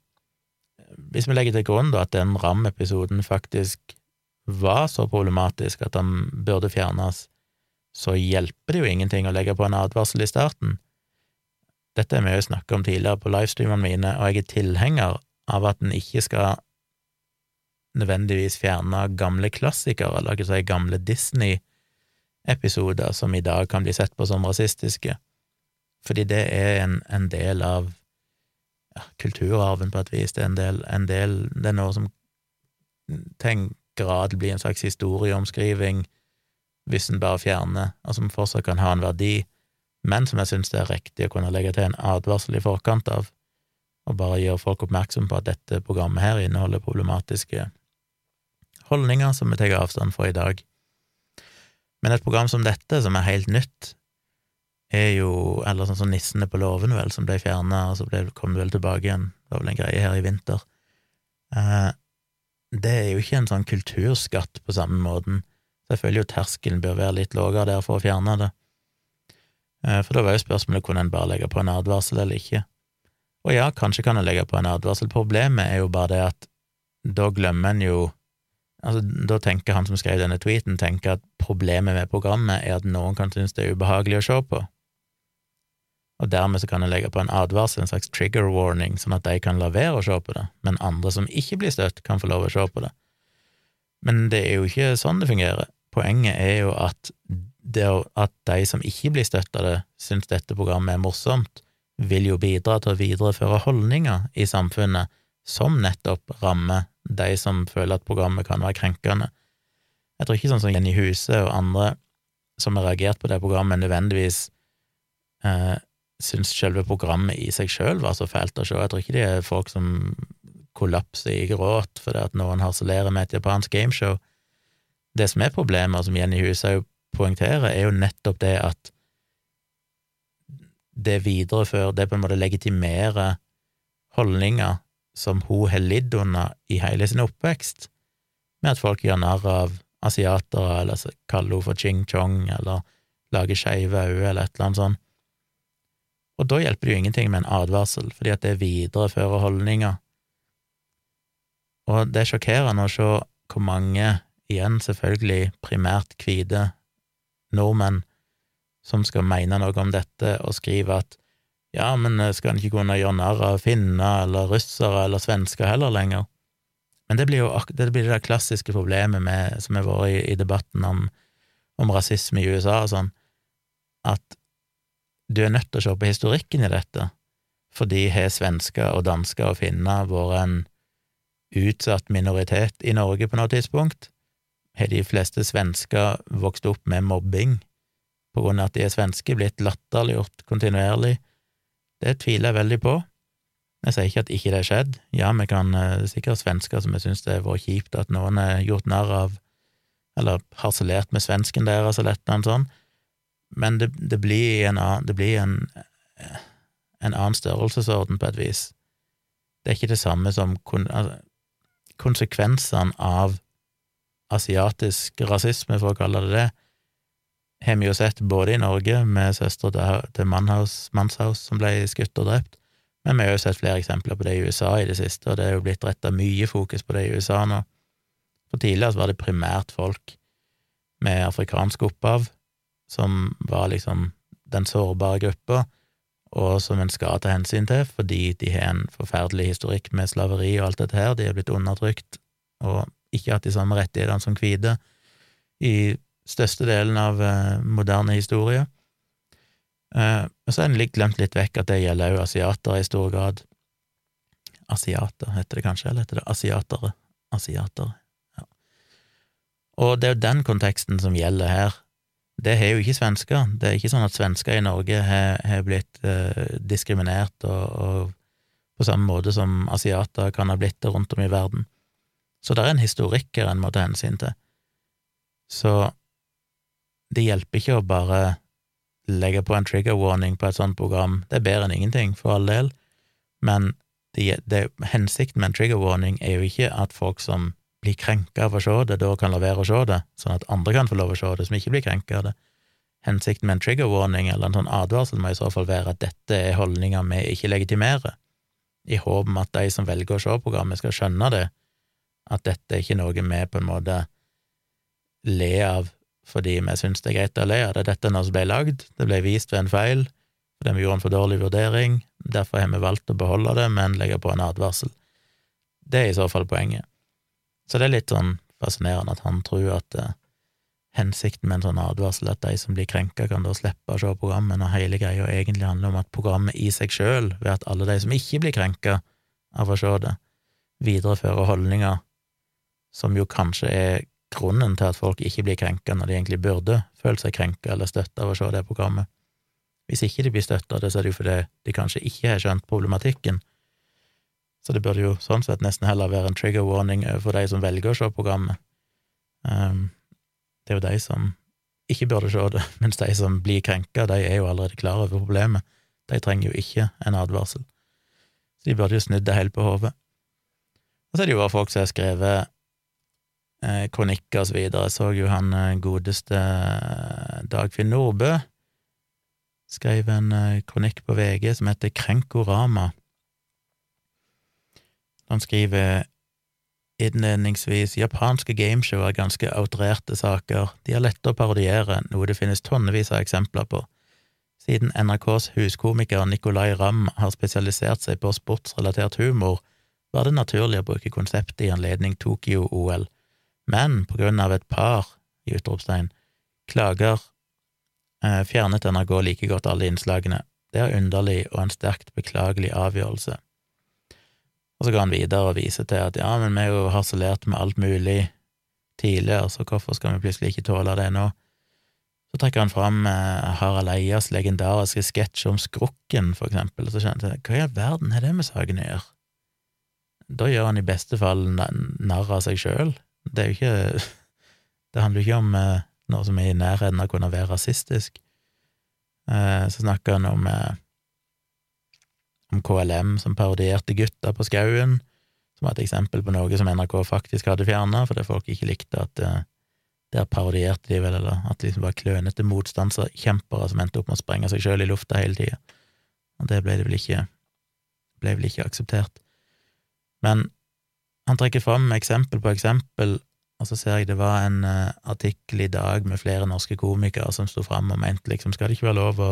[SPEAKER 1] hvis vi legger til grunn da at den RAM-episoden faktisk var så problematisk at den burde fjernes, så hjelper det jo ingenting å legge på en advarsel i starten. Dette har vi jo snakket om tidligere på livestreamene mine, og jeg er tilhenger av at en ikke skal nødvendigvis fjerne gamle klassikere, eller ikke si gamle Disney-episoder som i dag kan bli sett på som rasistiske, fordi det er en, en del av ja, kulturarven, på et vis. Det er en del, en del Det er noe som til en grad blir en slags historieomskriving hvis en bare fjerner, og som fortsatt kan ha en verdi, men som jeg synes det er riktig å kunne legge til en advarsel i forkant av, og bare gjøre folk oppmerksom på at dette programmet her inneholder problematiske holdninger som vi tar avstand fra i dag. Men et program som dette, som er helt nytt, er jo Eller sånn som Nissene på låven, vel, som ble fjerna, og så kom det vel tilbake igjen, det var vel en greie her i vinter. Eh, det er jo ikke en sånn kulturskatt på samme måten. Føler jo terskelen bør være litt lavere der for å fjerne det. Eh, for da var jo spørsmålet kunne en bare legge på en advarsel eller ikke. Og ja, kanskje kan en legge på en advarsel. Problemet er jo bare det at da glemmer en jo Altså, da tenker han som skrev denne tweeten, tenker at problemet med programmet er at noen kan synes det er ubehagelig å se på, og dermed så kan en legge på en advarsel, en slags trigger warning, sånn at de kan la være å se på det, men andre som ikke blir støtt, kan få lov å se på det. Men det er jo ikke sånn det fungerer. Poenget er jo at, det, at de som ikke blir støtt av det, syns dette programmet er morsomt, vil jo bidra til å videreføre holdninger i samfunnet som nettopp rammer de som føler at programmet kan være krenkende. Jeg tror ikke sånn som Jenny Huse og andre som har reagert på det programmet, nødvendigvis eh, syns selve programmet i seg sjøl var så fælt å se. Jeg tror ikke det er folk som kollapser i gråt fordi at noen harselerer med et japansk gameshow. Det som er problemet, som Jenny Hushaug poengterer, er jo nettopp det at det viderefører, det på en måte legitimerer holdninger som hun har lidd under i hele sin oppvekst, med at folk gjør narr av asiatere, eller kaller hun for ching-chong, eller lager skeive øyne, eller et eller annet sånt. Og da hjelper det jo ingenting med en advarsel, fordi at det viderefører holdninger. Og det er sjokkerende å se hvor mange, igjen selvfølgelig primært hvite nordmenn, som skal mene noe om dette og skrive at ja, men skal en ikke kunne gjøre narr av finner eller russere eller svensker heller lenger? Men det blir jo det, blir det klassiske problemet med, som har vært i, i, debatten om, om rasisme i USA og sånn, at du er nødt til å se på historikken i dette, fordi har svensker og dansker og finner vært en utsatt minoritet i Norge på noe tidspunkt? Har de fleste svensker vokst opp med mobbing på grunn av at de er svenske, blitt latterliggjort kontinuerlig? Det tviler jeg veldig på. Jeg sier ikke at ikke det har skjedd. Ja, vi kan uh, sikkert svensker som jeg syns det har vært kjipt at noen har gjort narr av, eller harselert med svensken deres og lett og sånt, men det, det, blir en, det blir en, en annen størrelsesorden på et vis. Det er ikke det samme som kon, altså, konsekvensene av asiatisk rasisme, for å kalle det det, har vi jo sett både i Norge, med søstera til Mannhaus, Manshaus som ble skutt og drept, men vi har jo sett flere eksempler på det i USA i det siste, og det er jo blitt retta mye fokus på det i USA nå. For tidligere var det primært folk med afrikansk opphav som var liksom den sårbare gruppa, og som en skal ta hensyn til, fordi de har en forferdelig historikk med slaveri og alt dette her, de er blitt undertrykt og ikke hatt de samme rettighetene som hvite i største delen av eh, moderne historie. Eh, og så har en glemt litt vekk at det gjelder òg asiatere i stor grad. Asiater, heter det kanskje, eller heter det asiatere? Asiatere, ja. Og det er jo den konteksten som gjelder her, det har jo ikke svensker. Det er ikke sånn at svensker i Norge har, blitt eh, diskriminert og, og, på samme måte som asiater kan ha blitt det rundt om i verden. Så det er en historikk her en må ta hensyn til. Så det hjelper ikke å bare legge på en trigger warning på et sånt program. Det er bedre enn ingenting, for all del, men det, det, hensikten med en trigger warning er jo ikke at folk som blir krenka av å se det, da kan la være å se det, sånn at andre kan få lov å se det som ikke blir krenka av det. Hensikten med en trigger warning eller en sånn advarsel må i så fall være at dette er holdninger vi ikke legitimerer, i håp om at de som velger å se programmet, skal skjønne det, at dette er ikke noe vi på en måte ler av fordi vi syns det er greit å le av det. Dette er noe som ble lagd, det ble vist ved en feil, fordi vi gjorde en for dårlig vurdering, derfor har vi valgt å beholde det, men legge på en advarsel. Det er i så fall poenget. Så det er litt sånn fascinerende at han tror at eh, hensikten med en sånn advarsel at de som blir krenka, kan da slippe å se programmet, når hele greia egentlig handler om at programmet i seg sjøl, ved at alle de som ikke blir krenka av å se det, viderefører holdninger som jo kanskje er grunnen til at folk ikke blir krenka når de egentlig burde føle seg krenka eller støtta av å se det programmet. Hvis ikke de blir støtta av det, så er det jo fordi de kanskje ikke har skjønt problematikken. Så det burde jo sånn sett nesten heller være en trigger warning for de som velger å se programmet. Um, det er jo de som ikke burde se det, mens de som blir krenka, de er jo allerede klar over problemet. De trenger jo ikke en advarsel. Så de burde jo snudd det helt på hodet. Og så er det jo bare folk som har skrevet eh, kronikker og så videre. Jeg så jo han eh, godeste eh, Dagfinn Nordbø skrev en eh, kronikk på VG som heter Krenkorama. Han skriver innledningsvis japanske gameshow er ganske outrerte saker, de er lette å parodiere, noe det finnes tonnevis av eksempler på. Siden NRKs huskomiker Nicolay Ramm har spesialisert seg på sportsrelatert humor, var det naturlig å bruke konseptet i anledning Tokyo-OL, men på grunn av et par, i utropstegn, klager eh, fjernet NRK like godt alle innslagene. Det er underlig og en sterkt beklagelig avgjørelse. Og så går han videre og viser til at ja, men vi har jo harselert med alt mulig tidligere, så hvorfor skal vi plutselig ikke tåle det nå? Så trekker han fram eh, Harald Eias legendariske sketsj om Skrukken, for eksempel, og så kjente jeg hva i all verden har det med saken å gjøre? Da gjør han i beste fall narr av seg sjøl. Det er jo ikke Det handler jo ikke om eh, noe som er i nærheten av å kunne være rasistisk. Eh, så snakker han om om KLM som parodierte Gutta på skauen, som var et eksempel på noe som NRK faktisk hadde fjerna, fordi folk ikke likte at uh, der parodierte de vel, eller at de liksom var klønete motstandskjempere som endte opp med å sprenge seg sjøl i lufta hele tida. Og det ble det vel ikke ble vel ikke akseptert. Men han trekker fram eksempel på eksempel, og så ser jeg det var en uh, artikkel i dag med flere norske komikere som sto fram og mente liksom skal det ikke være lov å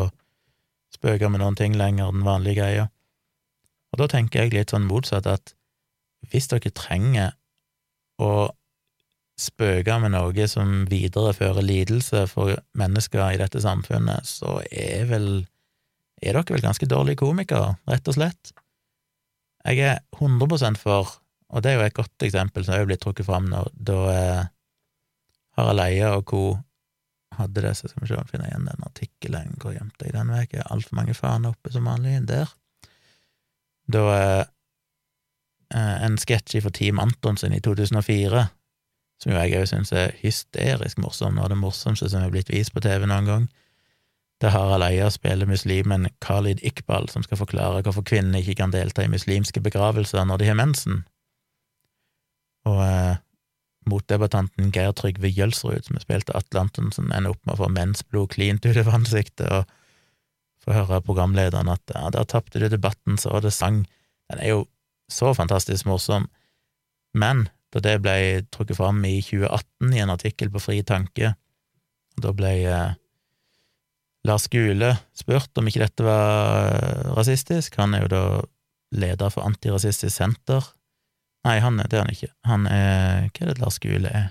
[SPEAKER 1] spøke med noen ting lenger, den vanlige greia. Og da tenker jeg litt sånn motsatt, at hvis dere trenger å spøke med noe som viderefører lidelse for mennesker i dette samfunnet, så er vel er dere vel ganske dårlige komikere, rett og slett. Jeg er 100% for, og det er jo et godt eksempel som er blitt trukket fram nå, da eh, Harald Eia og co. hadde det, så skal vi se om vi finner igjen den artikkelen, hvor gjemte jeg den vekk? Altfor mange faner oppe som vanlig. Der. Da eh, en sketsj fra Team Antonsen i 2004, som jo jeg òg syns er hysterisk morsom, og det morsomste som er blitt vist på TV noen gang. Der Harald Eia spiller muslimen Khalid Iqbal, som skal forklare hvorfor kvinner ikke kan delta i muslimske begravelser når de har mensen. Og eh, motdebattanten Geir Trygve Jølsrud, som har spilt Atle Antonsen, ender opp med å få mensblod klint utover ansiktet, og få høre programlederen at ja, der tapte du debatten, så det sang. Den er jo så fantastisk morsom. Men da det ble trukket fram i 2018 i en artikkel på Fri Tanke, da ble eh, Lars Gule spurt om ikke dette var eh, rasistisk. Han er jo da leder for Antirasistisk Senter. Nei, han er, det er han ikke. Han er Hva er det Lars Gule er?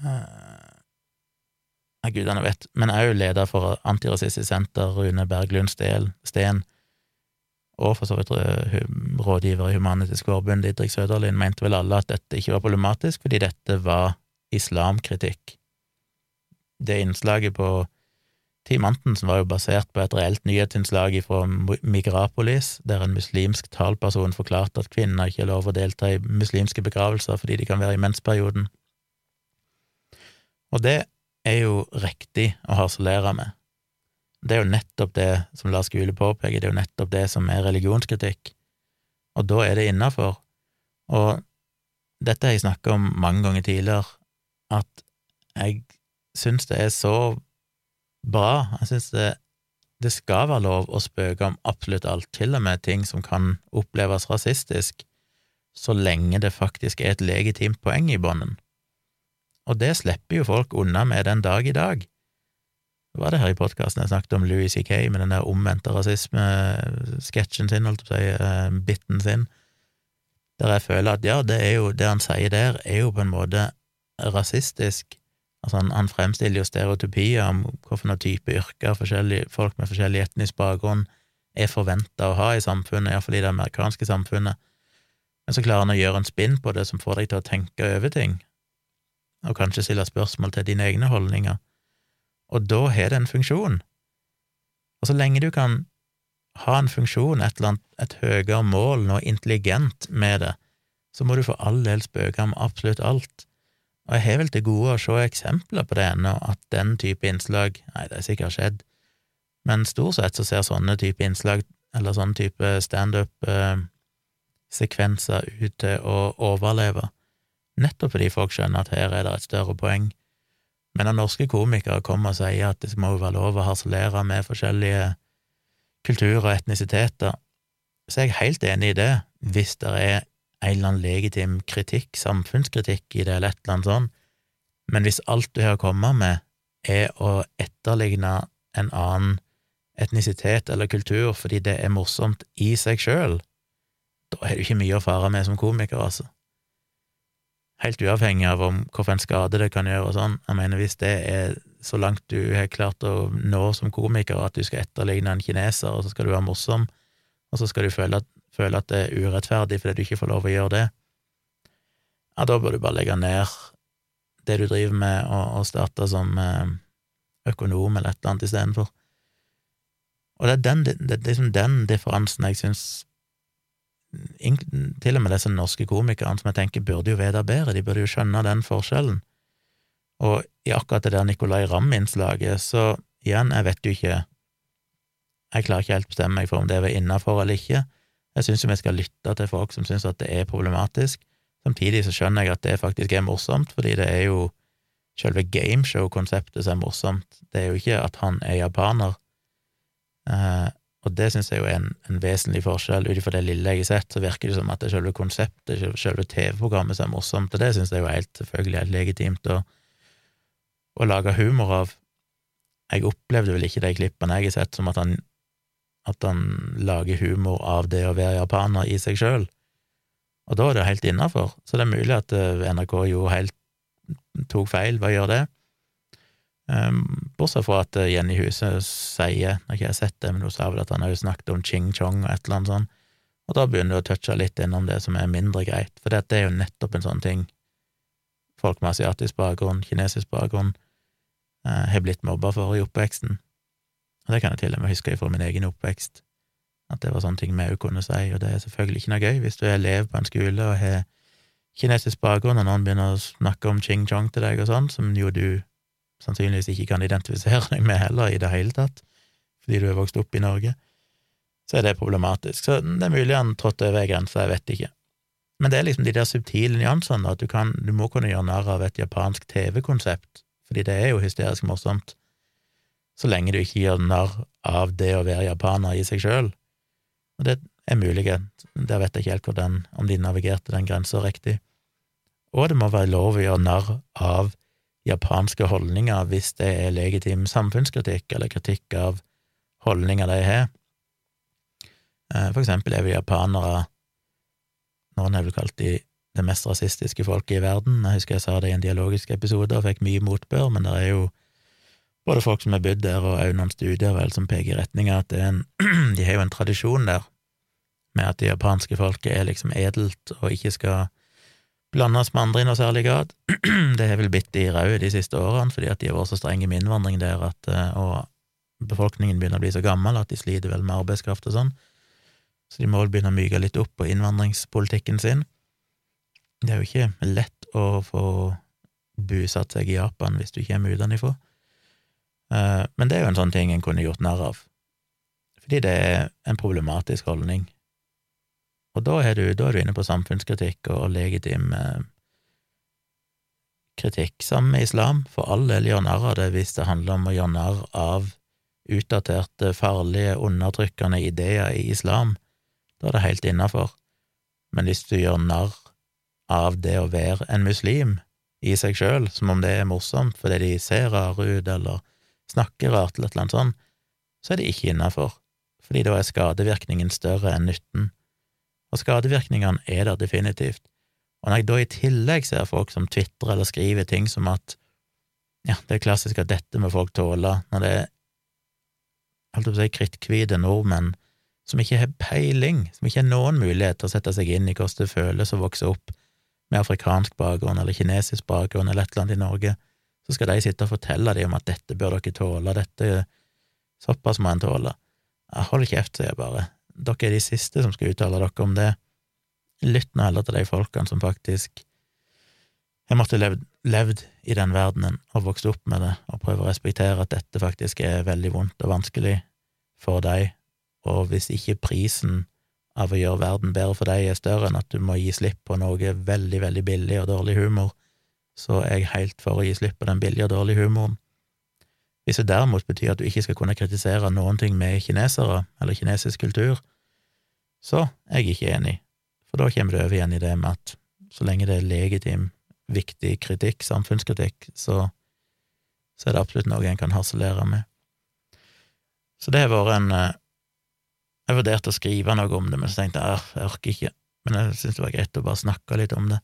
[SPEAKER 1] Uh, Nei, gudene vet, men jo leder for Antirasistisk Senter, Rune Berglund Steen, og for så vidt eh, rådgiver i Humanitisk Forbund, Didrik Søderlin, mente vel alle at dette ikke var problematisk, fordi dette var islamkritikk. Det innslaget på Team Antonsen var jo basert på et reelt nyhetsinnslag fra Migrapolis, der en muslimsk talperson forklarte at kvinner ikke er lov å delta i muslimske begravelser fordi de kan være i mensperioden. Og det er jo riktig å harselere med. Det er jo nettopp det som Lars Gule påpeker, det er jo nettopp det som er religionskritikk, og da er det innafor. Og dette har jeg snakket om mange ganger tidligere, at jeg syns det er så bra, jeg syns det, det skal være lov å spøke om absolutt alt, til og med ting som kan oppleves rasistisk, så lenge det faktisk er et legitimt poeng i bånden. Og det slipper jo folk unna med den dag i dag. Det var det her i podkasten jeg snakket om Louis C.K. med den der omvendte rasisme-sketsjen sin, holdt på å si, eh, biten sin, der jeg føler at ja, det er jo det han sier der, er jo på en måte rasistisk. Altså, han, han fremstiller jo stereotypier om hvilke type yrker folk med forskjellig etnisk bakgrunn er forventa å ha i samfunnet, iallfall i det amerikanske samfunnet. Men så klarer han å gjøre en spinn på det som får deg til å tenke over ting, og kanskje stille spørsmål til dine egne holdninger, og da har det en funksjon. Og så lenge du kan ha en funksjon, et eller annet, et høyere mål, noe intelligent med det, så må du for all del spøke om absolutt alt. Og jeg har vel til gode å se eksempler på det ennå, at den type innslag Nei, det har sikkert skjedd, men stort sett så ser sånne type innslag, eller sånne type standup eh, ut til å overleve, nettopp fordi folk skjønner at her er det et større poeng. Men når norske komikere kommer og sier at det må jo være lov å harselere med forskjellige kulturer og etnisiteter, så er jeg helt enig i det, hvis det er en eller annen legitim kritikk, samfunnskritikk i det, eller et eller annet sånt, men hvis alt du har å komme med, er å etterligne en annen etnisitet eller kultur fordi det er morsomt i seg sjøl, da er det ikke mye å fare med som komiker, altså. Helt uavhengig av om hvilken skade det kan gjøre og sånn. Jeg mener, hvis det er så langt du har klart å nå som komiker, at du skal etterligne en kineser, og så skal du være morsom, og så skal du føle at, føle at det er urettferdig fordi du ikke får lov å gjøre det, ja, da bør du bare legge ned det du driver med, og, og starte som eh, økonom eller et eller annet istedenfor. Og det er den, det, det er liksom den differansen jeg syns til og med disse norske komikerne som jeg tenker burde jo vite bedre, de burde jo skjønne den forskjellen. Og i akkurat det der Nicolay Ramm-innslaget, så igjen, jeg vet jo ikke Jeg klarer ikke helt å bestemme meg for om det var innafor eller ikke. Jeg syns jo vi skal lytte til folk som syns at det er problematisk. Samtidig så skjønner jeg at det faktisk er morsomt, fordi det er jo selve gameshow-konseptet som er morsomt. Det er jo ikke at han er japaner. Eh, og det syns jeg jo er en, en vesentlig forskjell. Ut ifra det lille jeg har sett, så virker det som at det selve konseptet, selve TV-programmet som er morsomt, og det syns jeg jo er helt selvfølgelig helt legitimt å, å lage humor av. Jeg opplevde vel ikke de klippene jeg har sett, som at han, at han lager humor av det å være japaner i seg sjøl, og da er det helt innafor. Så det er mulig at eh, NRK jo helt tok feil ved å gjøre det. Um, bortsett fra at eh, Jenny Huset sier, når ikke jeg har sett det, men hun sa vel at han jo snakket om ching chong og et eller annet sånt, og da begynner du å touche litt innom det som er mindre greit, for det er jo nettopp en sånn ting folk med asiatisk bakgrunn, kinesisk bakgrunn, uh, har blitt mobba for i oppveksten. Og det kan jeg til og med huske fra min egen oppvekst, at det var sånne ting vi òg kunne si, og det er selvfølgelig ikke noe gøy hvis du er elev på en skole og har kinesisk bakgrunn, og noen begynner å snakke om ching chong til deg og sånn, som jo du sannsynligvis ikke kan identifisere deg med heller, i det hele tatt, fordi du er vokst opp i Norge, så er det problematisk. Så det er mulig han trådte over ei grense, jeg vet ikke. Men det er liksom de der subtile nyansene, at du, kan, du må kunne gjøre narr av et japansk TV-konsept, fordi det er jo hysterisk morsomt, så lenge du ikke gjør narr av det å være japaner i seg sjøl. Og det er mulig, der vet jeg ikke helt hvordan, om de navigerte den grensa riktig. Og det må være lov å gjøre narr av japanske holdninger hvis det er legitim samfunnskritikk eller kritikk av holdninger de har. Eh, for eksempel er vi japanere Noen har vel kalt de det mest rasistiske folket i verden. Jeg husker jeg sa det i en dialogisk episode og fikk mye motbør, men det er jo både folk som har bodd der, og også noen studier vel som peker i retning av at en, de har jo en tradisjon der med at det japanske folket er liksom edelt og ikke skal blandes med andre i noe særlig grad. det har vel bitt de røde de siste årene, fordi at de har vært så strenge med innvandring der, at, eh, og befolkningen begynner å bli så gammel at de sliter vel med arbeidskraft og sånn. Så de må vel begynne å myke litt opp på innvandringspolitikken sin. Det er jo ikke lett å få bosatt seg i Japan hvis du kommer utenfra. Eh, men det er jo en sånn ting en kunne gjort narr av, fordi det er en problematisk holdning. Og da er, du, da er du inne på samfunnskritikk og legitim eh, kritikk, sammen med islam. For all del gjør narr av det hvis det handler om å gjøre narr av utdaterte, farlige, undertrykkende ideer i islam. Da er det helt innafor. Men hvis du gjør narr av det å være en muslim, i seg sjøl, som om det er morsomt fordi de ser rare ut eller snakker rart eller et eller annet sånt, så er det ikke innafor, fordi da er skadevirkningen større enn nytten. Og skadevirkningene er der definitivt. Og når jeg da i tillegg ser folk som tvitrer eller skriver ting som at ja, det er klassisk at dette må folk tåle, når det er holdt på å si kritthvite nordmenn som ikke har peiling, som ikke har noen mulighet til å sette seg inn i hvordan det føles å vokse opp med afrikansk bakgrunn eller kinesisk bakgrunn eller et eller annet i Norge, så skal de sitte og fortelle dem om at dette bør dere tåle, dette såpass må en tåle. Hold kjeft, sier jeg bare. Dere er de siste som skal uttale dere om det. Lytt nå heller til de folkene som faktisk har måttet levd, levd i den verdenen og vokst opp med det, og prøve å respektere at dette faktisk er veldig vondt og vanskelig for deg, og hvis ikke prisen av å gjøre verden bedre for deg er større enn at du må gi slipp på noe veldig, veldig billig og dårlig humor, så er jeg helt for å gi slipp på den billige og dårlige humoren. Hvis det derimot betyr at du ikke skal kunne kritisere noen ting med kinesere eller kinesisk kultur, så er jeg ikke enig, for da kommer det over igjen i det med at så lenge det er legitim, viktig kritikk, samfunnskritikk, så, så er det absolutt noe en kan harselere med. Så det har vært en eh, jeg vurderte å skrive noe om det, men så tenkte jeg jeg orker ikke. Men jeg syntes det var greit å bare snakke litt om det.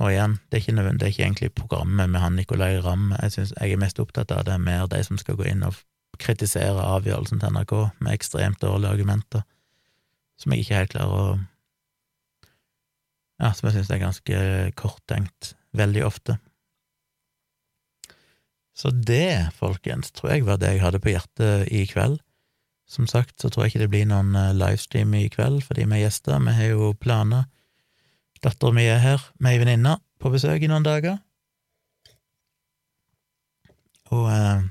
[SPEAKER 1] Og igjen, det er ikke, det er ikke egentlig programmet med han Nicolay Ramm jeg, jeg er mest opptatt av, det er mer de som skal gå inn og kritisere avgjørelsen til NRK med ekstremt dårlige argumenter, som jeg ikke helt klarer å Ja, som jeg synes er ganske korttenkt veldig ofte. Så det, folkens, tror jeg var det jeg hadde på hjertet i kveld. Som sagt så tror jeg ikke det blir noen eh, livestream i kveld fordi vi er gjester. Vi har jo planer. Dattera mi er her med ei venninne på besøk i noen dager. Og eh,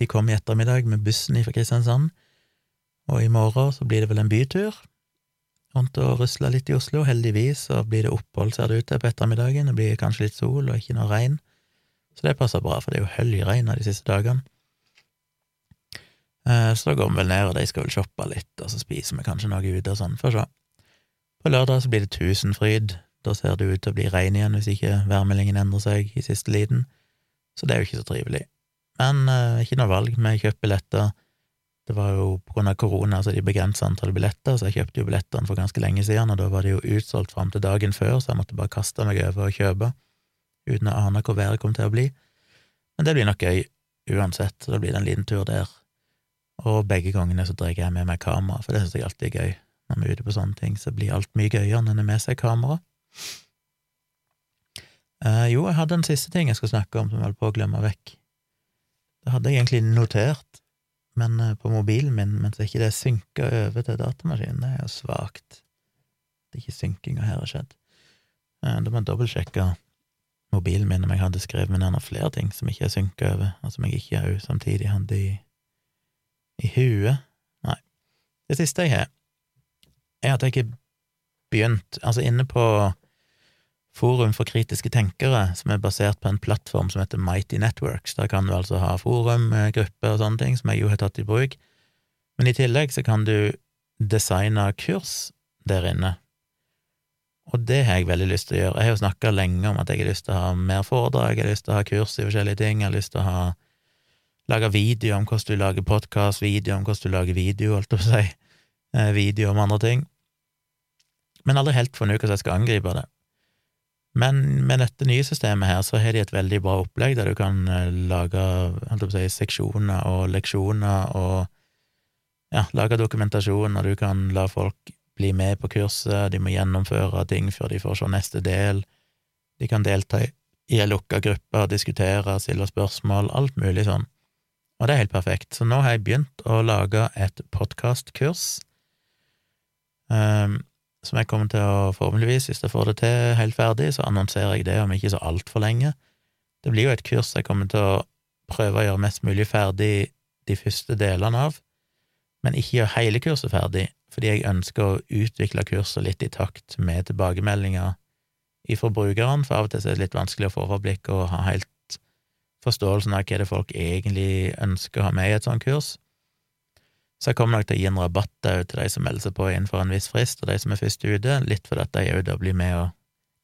[SPEAKER 1] de kom i ettermiddag med bussen fra Kristiansand, og i morgen så blir det vel en bytur rundt og rusla litt i Oslo. Heldigvis så blir det opphold, ser det ut til, på ettermiddagen. Det blir kanskje litt sol og ikke noe regn, så det passer bra, for det er jo høljregn de siste dagene. Eh, så da går vi vel ned, og de skal vel shoppe litt, og så spiser vi kanskje noe ute og sånn, får se. På lørdag så blir det Tusenfryd. Da ser det ut til å bli regn igjen hvis ikke værmeldingen endrer seg i siste liten, så det er jo ikke så trivelig. Men eh, ikke noe valg, vi kjøper billetter. Det var jo på grunn av korona, så de begrensa antallet billetter, så jeg kjøpte jo billettene for ganske lenge siden, og da var det jo utsolgt fram til dagen før, så jeg måtte bare kaste meg over og kjøpe, uten å ane hvor været kom til å bli. Men det blir nok gøy uansett, så det blir en liten tur der og begge gangene så drar jeg med meg kamera, for det synes jeg alltid er gøy. Når vi er ute på sånne ting, så blir alt mye gøyere når en har med seg kamera. Eh, jo, jeg hadde en siste ting jeg skal snakke om som jeg holdt på å glemme vekk. Det hadde jeg egentlig notert, men eh, på mobilen min, mens ikke det synka over til datamaskinen. Det er jo svakt. Det er ikke synkinga her har skjedd. Eh, da må jeg dobbeltsjekke mobilen min om jeg hadde skrevet ned noen flere ting som ikke er synka over, og som jeg ikke òg samtidig hadde i i huet? Nei. Det siste jeg har, er at jeg ikke begynt Altså, inne på Forum for kritiske tenkere, som er basert på en plattform som heter Mighty Networks. Der kan du altså ha forum, grupper og sånne ting, som jeg jo har tatt i bruk. Men i tillegg så kan du designe kurs der inne. Og det har jeg veldig lyst til å gjøre. Jeg har jo snakka lenge om at jeg har lyst til å ha mer foredrag, jeg har lyst til å ha kurs i forskjellige ting, jeg har lyst til å ha lage video om hvordan du lager podkast, video om hvordan du lager video, holdt jeg på å si, eh, video om andre ting, men aldri helt funnet ut hvordan jeg skal angripe det. Men med dette nye systemet her, så har de et veldig bra opplegg der du kan eh, lage si, seksjoner og leksjoner og ja, lage dokumentasjon, og du kan la folk bli med på kurset, de må gjennomføre ting før de får se neste del, de kan delta i ei lukka gruppe, diskutere, stille spørsmål, alt mulig sånn. Og det er helt perfekt. Så nå har jeg begynt å lage et podkastkurs um, som jeg kommer til å forhåpentligvis, hvis jeg får det til helt ferdig, så annonserer jeg det om ikke så altfor lenge. Det blir jo et kurs jeg kommer til å prøve å gjøre mest mulig ferdig de første delene av, men ikke gjøre hele kurset ferdig, fordi jeg ønsker å utvikle kurset litt i takt med tilbakemeldinger ifra brukeren, for av og til er det litt vanskelig å få overblikk og ha helt forståelsen av hva det folk egentlig ønsker å ha med i et sånt kurs. Så jeg kommer nok til å gi en rabatt til de som melder seg på innenfor en viss frist, og de som er først ute, litt fordi at de òg da blir med og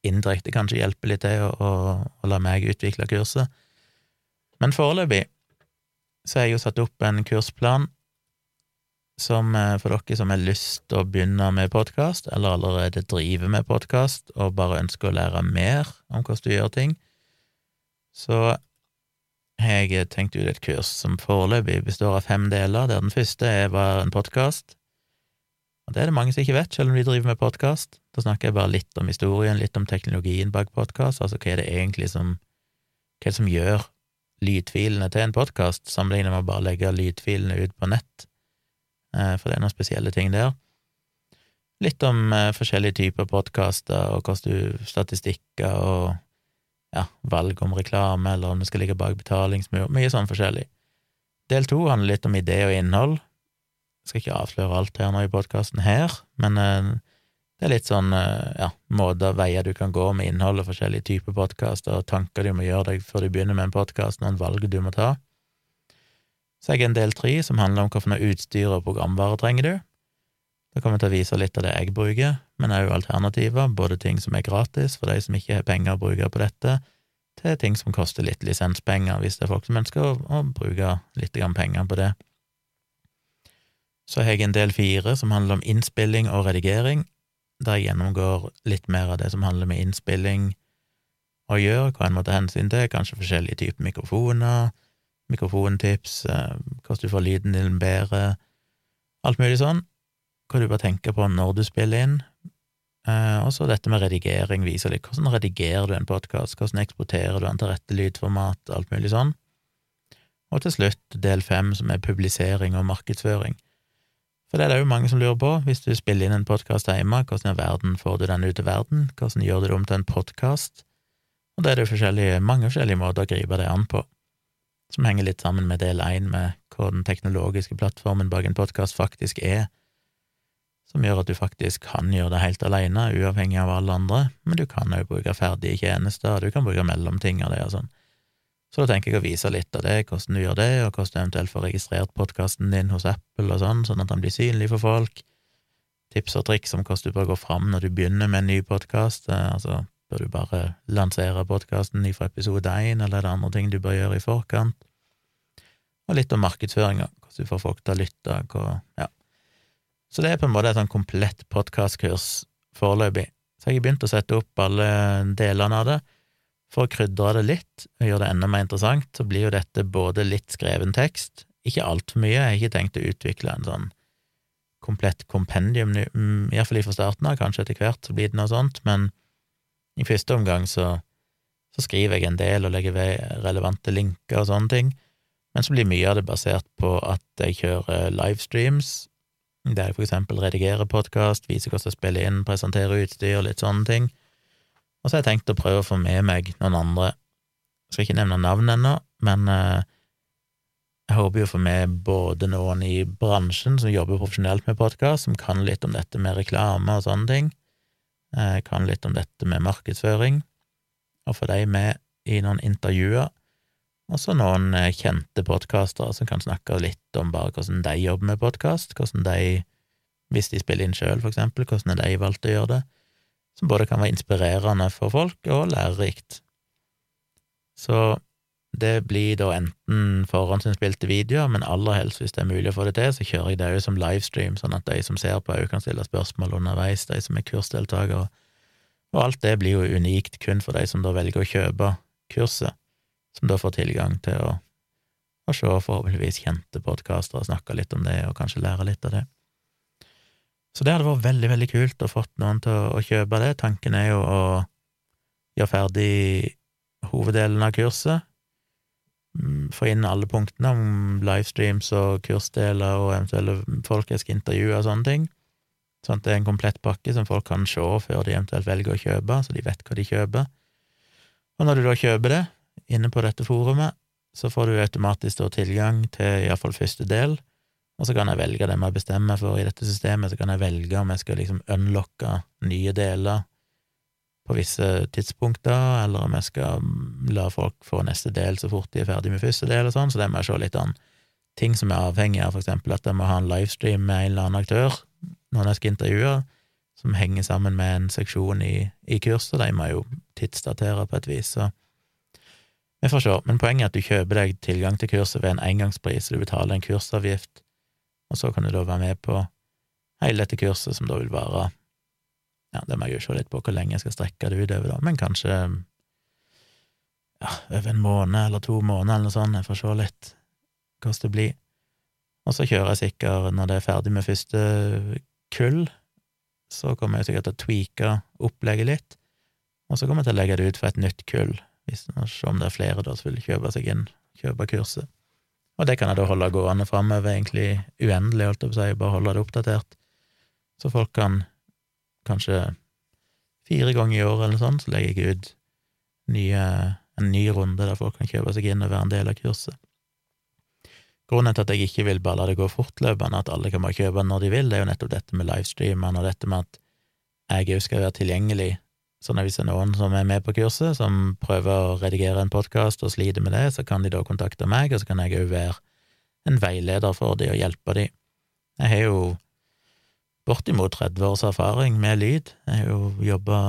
[SPEAKER 1] indirekte kanskje hjelpe litt til å, å, la meg utvikle kurset. Men foreløpig så har jeg jo satt opp en kursplan som eh, for dere som har lyst til å begynne med podkast, eller allerede driver med podkast og bare ønsker å lære mer om hvordan du gjør ting, så jeg tenkte ut et kurs som foreløpig består av fem deler, der den første er bare en podkast. Og det er det mange som ikke vet, selv om de driver med podkast. Da snakker jeg bare litt om historien, litt om teknologien bak podkast, altså hva er det egentlig som Hva er det som gjør lydfilene til en podkast, sammenlignet med å bare legge lydfilene ut på nett, eh, for det er noen spesielle ting der. Litt om eh, forskjellige typer podkaster og hvordan du statistikker og ja, valg om reklame, eller om det skal ligge bak betalingsmur, mye sånn forskjellig. Del to handler litt om idé og innhold. Jeg skal ikke avsløre alt her nå i podkasten her, men eh, det er litt sånn eh, ja, måter, veier du kan gå med innhold og forskjellige typer podkaster, og tanker du må gjøre deg før du begynner med en podkast, noen valg du må ta. Så jeg er en del tre som handler om hvilket utstyr og programvare trenger du. Da kommer til å vise litt av det jeg bruker, men òg alternativer, både ting som er gratis for de som ikke har penger å bruke på dette, til ting som koster litt lisenspenger, hvis det er folk som ønsker å, å bruke litt penger på det. Så har jeg en del fire som handler om innspilling og redigering, der jeg gjennomgår litt mer av det som handler med innspilling å gjøre, hva en må ta hensyn til, kanskje forskjellige typer mikrofoner, mikrofontips, eh, hvordan du får lyden din bedre, alt mulig sånn hva du bør tenke på når du spiller inn. Eh, og så dette med redigering viser litt hvordan redigerer du en podkast, hvordan eksporterer du den til rette lydformat, alt mulig sånn. Og til slutt del fem, som er publisering og markedsføring. For det er det jo mange som lurer på, hvis du spiller inn en podkast hjemme, hvordan i verden får du den ut til verden, hvordan gjør du det om til en podkast? Og det er det jo mange forskjellige måter å gripe det an på, som henger litt sammen med del én, med hva den teknologiske plattformen bak en podkast faktisk er som gjør at du faktisk kan gjøre det helt alene, uavhengig av alle andre, men du kan òg bruke ferdige tjenester, du kan bruke mellomting av det og sånn. Så da tenker jeg å vise litt av det, hvordan du gjør det, og hvordan du eventuelt får registrert podkasten din hos Apple og sånn, sånn at den blir synlig for folk. Tips og triks om hvordan du bør gå fram når du begynner med en ny podkast, eh, altså bør du bare lansere podkasten fra episode én, eller er det andre ting du bør gjøre i forkant? Og litt om markedsføringa, hvordan du får folk til å lytte, hva, ja, så det er på en måte et sånn komplett podkastkurs foreløpig. Så jeg har begynt å sette opp alle delene av det. For å krydre det litt og gjøre det enda mer interessant, så blir jo dette både litt skreven tekst, ikke altfor mye, jeg har ikke tenkt å utvikle en sånn komplett kompendium, mm, iallfall fra starten av, kanskje etter hvert så blir det noe sånt, men i første omgang så, så skriver jeg en del og legger ved relevante linker og sånne ting, men så blir mye av det basert på at jeg kjører livestreams der jeg for eksempel redigerer podkast, viser hvordan jeg spiller inn, presenterer utstyr, og litt sånne ting. Og så har jeg tenkt å prøve å få med meg noen andre. Jeg skal ikke nevne navn ennå, men eh, jeg håper jo å få med både noen i bransjen som jobber profesjonelt med podkast, som kan litt om dette med reklame og sånne ting, eh, kan litt om dette med markedsføring, og få dem med i noen intervjuer og så noen eh, kjente podkastere som kan snakke litt om bare hvordan de jobber med podkast, hvordan de, hvis de spiller inn sjøl, for eksempel, hvordan de valgte å gjøre det, som både kan være inspirerende for folk og lærerikt. Så det blir da enten forhåndsinnspilte videoer, men aller helst, hvis det er mulig å få det til, så kjører jeg det òg som livestream, sånn at de som ser på, òg kan stille spørsmål underveis, de som er kursdeltakere. Og alt det blir jo unikt kun for de som da velger å kjøpe kurset som da får tilgang til å, å se forhåpentligvis kjente podkaster og snakke litt om det, og kanskje lære litt av det. Så det hadde vært veldig, veldig kult å fått noen til å, å kjøpe det. Tanken er jo å gjøre ferdig hoveddelen av kurset, mm, få inn alle punktene om livestreams og kursdeler og eventuelle folk jeg skal intervjue og sånne ting, sånn at det er en komplett pakke som folk kan se før de eventuelt velger å kjøpe, så de vet hva de kjøper. Og når du da kjøper det, inne på dette forumet, så får du automatisk tilgang til iallfall første del, og så kan jeg velge det jeg bestemmer for i dette systemet, så kan jeg velge om jeg skal liksom unlocke nye deler på visse tidspunkter, eller om jeg skal la folk få neste del så fort de er ferdig med første del og sånn, så det må jeg se litt an. Ting som er avhengig av for eksempel at jeg må ha en livestream med en eller annen aktør når jeg skal intervjue, som henger sammen med en seksjon i, i kurset. De må jo tidsdatere på et vis, så vi får se. Men poenget er at du kjøper deg tilgang til kurset ved en engangspris, du betaler en kursavgift, og så kan du da være med på hele dette kurset, som da vil vare ja, det må jeg jo se litt på hvor lenge jeg skal strekke det utover, da, men kanskje ja, over en måned eller to måneder eller noe sånt, jeg får se litt hvordan det blir. Og så kjører jeg sikkert, når det er ferdig med første kull, så kommer jeg sikkert til å tweake opplegget litt, og så kommer jeg til å legge det ut for et nytt kull, hvis se om det er flere da som vil kjøpe seg inn, kjøpe kurset. Og det kan jeg da holde gående framover, egentlig uendelig, holdt jeg på å si, bare holde det oppdatert, så folk kan kanskje fire ganger i året eller sånn, så legger jeg ut nye, en ny runde der folk kan kjøpe seg inn og være en del av kurset. Grunnen til at jeg ikke vil bare la det gå fortløpende, at alle kan bare kjøpe når de vil, det er jo nettopp dette med livestreamene og dette med at jeg òg skal være tilgjengelig. Så hvis det er noen som er med på kurset, som prøver å redigere en podkast og sliter med det, så kan de da kontakte meg, og så kan jeg òg være en veileder for de og hjelpe de. Jeg har jo bortimot 30 års erfaring med lyd. Jeg har jo jobba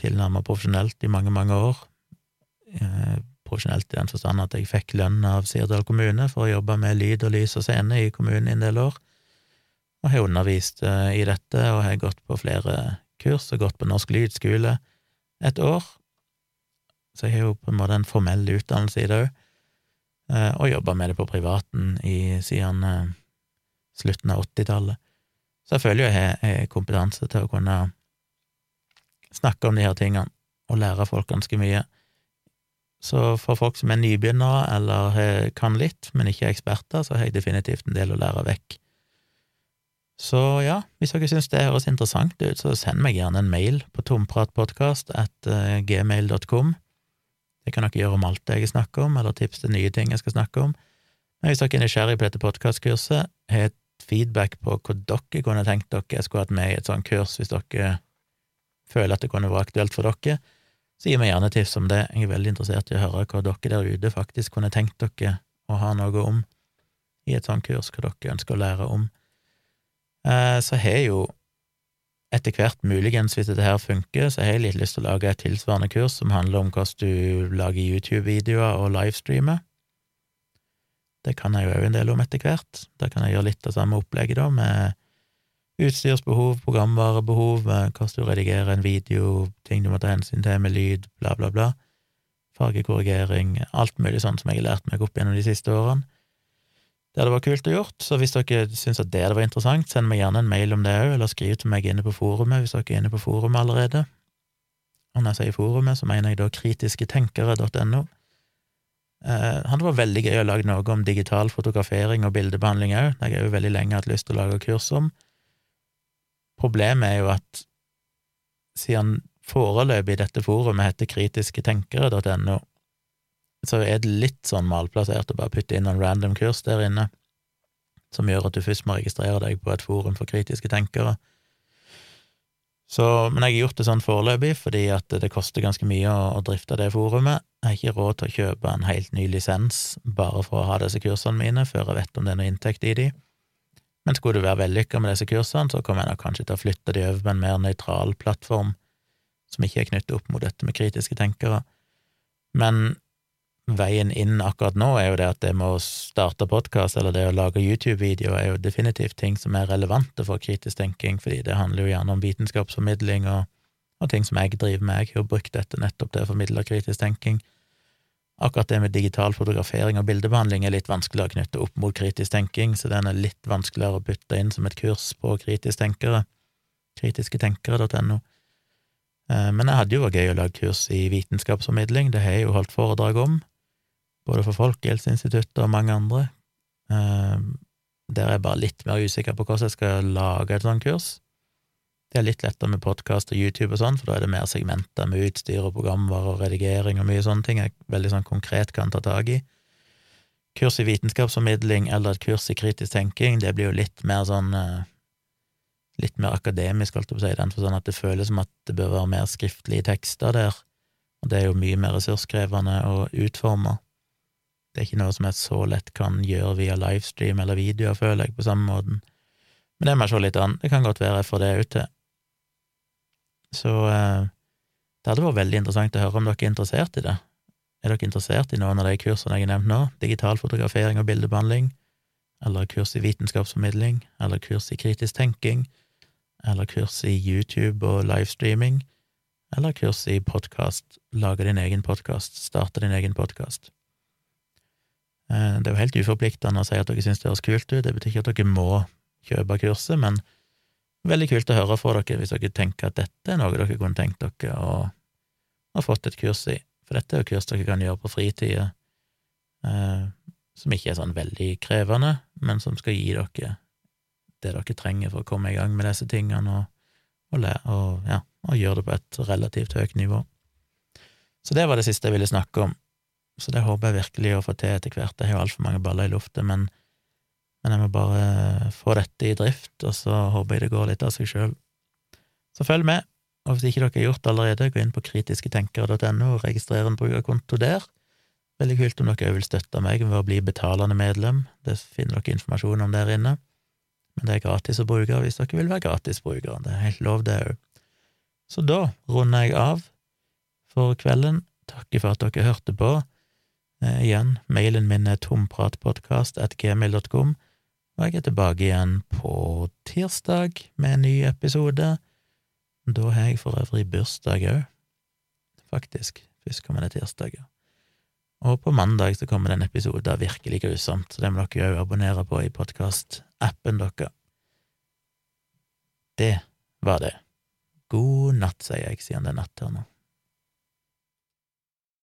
[SPEAKER 1] tilnærmet profesjonelt i mange, mange år. Eh, profesjonelt i den forstand at jeg fikk lønn av Sirdal kommune for å jobbe med lyd og lys og scene i kommunen i en del år, og har undervist eh, i dette og har gått på flere kurs og gått på Norsk lydskole et år, så jeg har jo på en måte en formell utdannelse i det òg, eh, og jobba med det på privaten i, siden slutten av 80-tallet. Så jeg føler jo jeg har kompetanse til å kunne snakke om de her tingene og lære folk ganske mye. Så for folk som er nybegynnere eller kan litt, men ikke er eksperter, så har jeg definitivt en del å lære vekk. Så ja, hvis dere syns det høres interessant ut, så send meg gjerne en mail på tompratpodkast.gmail.com. at eh. Det kan dere gjøre om alt jeg snakker om, eller tips til nye ting jeg skal snakke om. Men hvis dere er nysgjerrig på dette podkastkurset, har et feedback på hva dere kunne tenkt dere jeg skulle hatt med i et sånt kurs, hvis dere føler at det kunne vært aktuelt for dere, så gi meg gjerne tips om det. Jeg er veldig interessert i å høre hva dere der ute faktisk kunne tenkt dere å ha noe om i et sånt kurs, hva dere ønsker å lære om. Eh, så har jeg jo etter hvert, muligens hvis dette her funker, så har jeg litt lyst til å lage et tilsvarende kurs som handler om hvordan du lager YouTube-videoer og livestreamer. Det kan jeg jo òg en del om etter hvert. Da kan jeg gjøre litt av samme opplegget, da, med utstyrsbehov, programvarebehov, eh, hvordan du redigerer en video, ting du må ta hensyn til med lyd, bla, bla, bla, fargekorrigering, alt mulig sånt som jeg har lært meg opp gjennom de siste årene. Det hadde vært kult å gjort, så hvis dere syns at det var interessant, send meg gjerne en mail om det òg, eller skriv til meg inne på forumet hvis dere er inne på forumet allerede. Og når jeg sier forumet, så mener jeg da kritisketenkere.no. Eh, hadde vært veldig gøy å lage noe om digital fotografering og bildebehandling òg, det har jo veldig lenge hatt lyst til å lage kurs om. Problemet er jo at siden foreløpig dette forumet heter kritisketenkere.no, så er det litt sånn malplassert å bare putte inn noen random kurs der inne, som gjør at du først må registrere deg på et forum for kritiske tenkere. Så, men jeg har gjort det sånn foreløpig, fordi at det koster ganske mye å, å, drifte det forumet. Jeg har ikke råd til å kjøpe en helt ny lisens bare for å ha disse kursene mine, før jeg vet om det er noe inntekt i de. Men skulle du være vellykka med disse kursene, så kommer jeg nok kanskje til å flytte de over på en mer nøytral plattform, som ikke er knyttet opp mot dette med kritiske tenkere. Men veien inn akkurat nå er jo det at det med å starte podkast eller det å lage YouTube-videoer er jo definitivt ting som er relevante for kritisk tenking, fordi det handler jo gjerne om vitenskapsformidling og, og ting som jeg driver med. Jeg har brukt dette nettopp til å formidle kritisk tenking. Akkurat det med digital fotografering og bildebehandling er litt vanskeligere å knytte opp mot kritisk tenking, så den er litt vanskeligere å putte inn som et kurs på kritisk tenkere, kritisketenkere.no. Eh, men jeg hadde jo vært gøy å lage kurs i vitenskapsformidling, det har jeg jo holdt foredrag om både for Folkehelseinstituttet og mange andre. Ehm, der er jeg bare litt mer usikker på hvordan jeg skal lage et sånt kurs. Det er litt lettere med podkast og YouTube og sånn, for da er det mer segmenter med utstyr og programvare og redigering og mye sånne ting jeg veldig sånn konkret kan ta tak i. Kurs i vitenskapsformidling eller et kurs i kritisk tenking, det blir jo litt mer sånn eh, litt mer akademisk, holdt jeg på å si, den forstand at det føles som at det bør være mer skriftlige tekster der, og det er jo mye mer ressurskrevende å utforme. Det er ikke noe som jeg så lett kan gjøre via livestream eller videoer, føler jeg, på samme måten. Men det må jeg se litt an. Det kan godt være jeg får det ut til. Så eh, det hadde vært veldig interessant å høre om dere er interessert i det. Er dere interessert i noen av de kursene jeg har nevnt nå? Digital fotografering og bildebehandling, eller kurs i vitenskapsformidling, eller kurs i kritisk tenking, eller kurs i YouTube og livestreaming, eller kurs i podkast, lage din egen podkast, starte din egen podkast. Eh, det er jo helt uforpliktende å si at dere syns det høres kult ut, det betyr ikke at dere må kjøpe kurset, men veldig kult å høre fra dere hvis dere tenker at dette er noe dere kunne tenkt dere å ha fått et kurs i. For dette er jo kurs dere kan gjøre på fritida, eh, som ikke er sånn veldig krevende, men som skal gi dere det dere trenger for å komme i gang med disse tingene, og, og, og, ja, og gjøre det på et relativt høyt nivå. Så det var det siste jeg ville snakke om. Så det håper jeg virkelig å få til etter hvert. Jeg har jo altfor mange baller i lufta, men, men, jeg må bare få dette i drift, og så håper jeg det går litt av seg sjøl. Så følg med, og hvis ikke dere har gjort det allerede, gå inn på kritisketenkere.no og registrer en brukerkonto der. Veldig kult om dere vil støtte meg ved å bli betalende medlem, det finner dere informasjon om der inne. Men det er gratis å bruke hvis dere vil være gratisbrukere, det er helt lov, det òg. Så da runder jeg av for kvelden. Takker for at dere hørte på. Eh, igjen, mailen min er tompratpodkast.gmil.com, og jeg er tilbake igjen på tirsdag med en ny episode. Da har jeg for øvrig bursdag òg, faktisk. Førstkommende tirsdag. Og på mandag så kommer det en episode av Virkelig grusomt, så det må dere òg abonnere på i podkastappen deres. Det var det. God natt, sier jeg, siden det er natt her nå.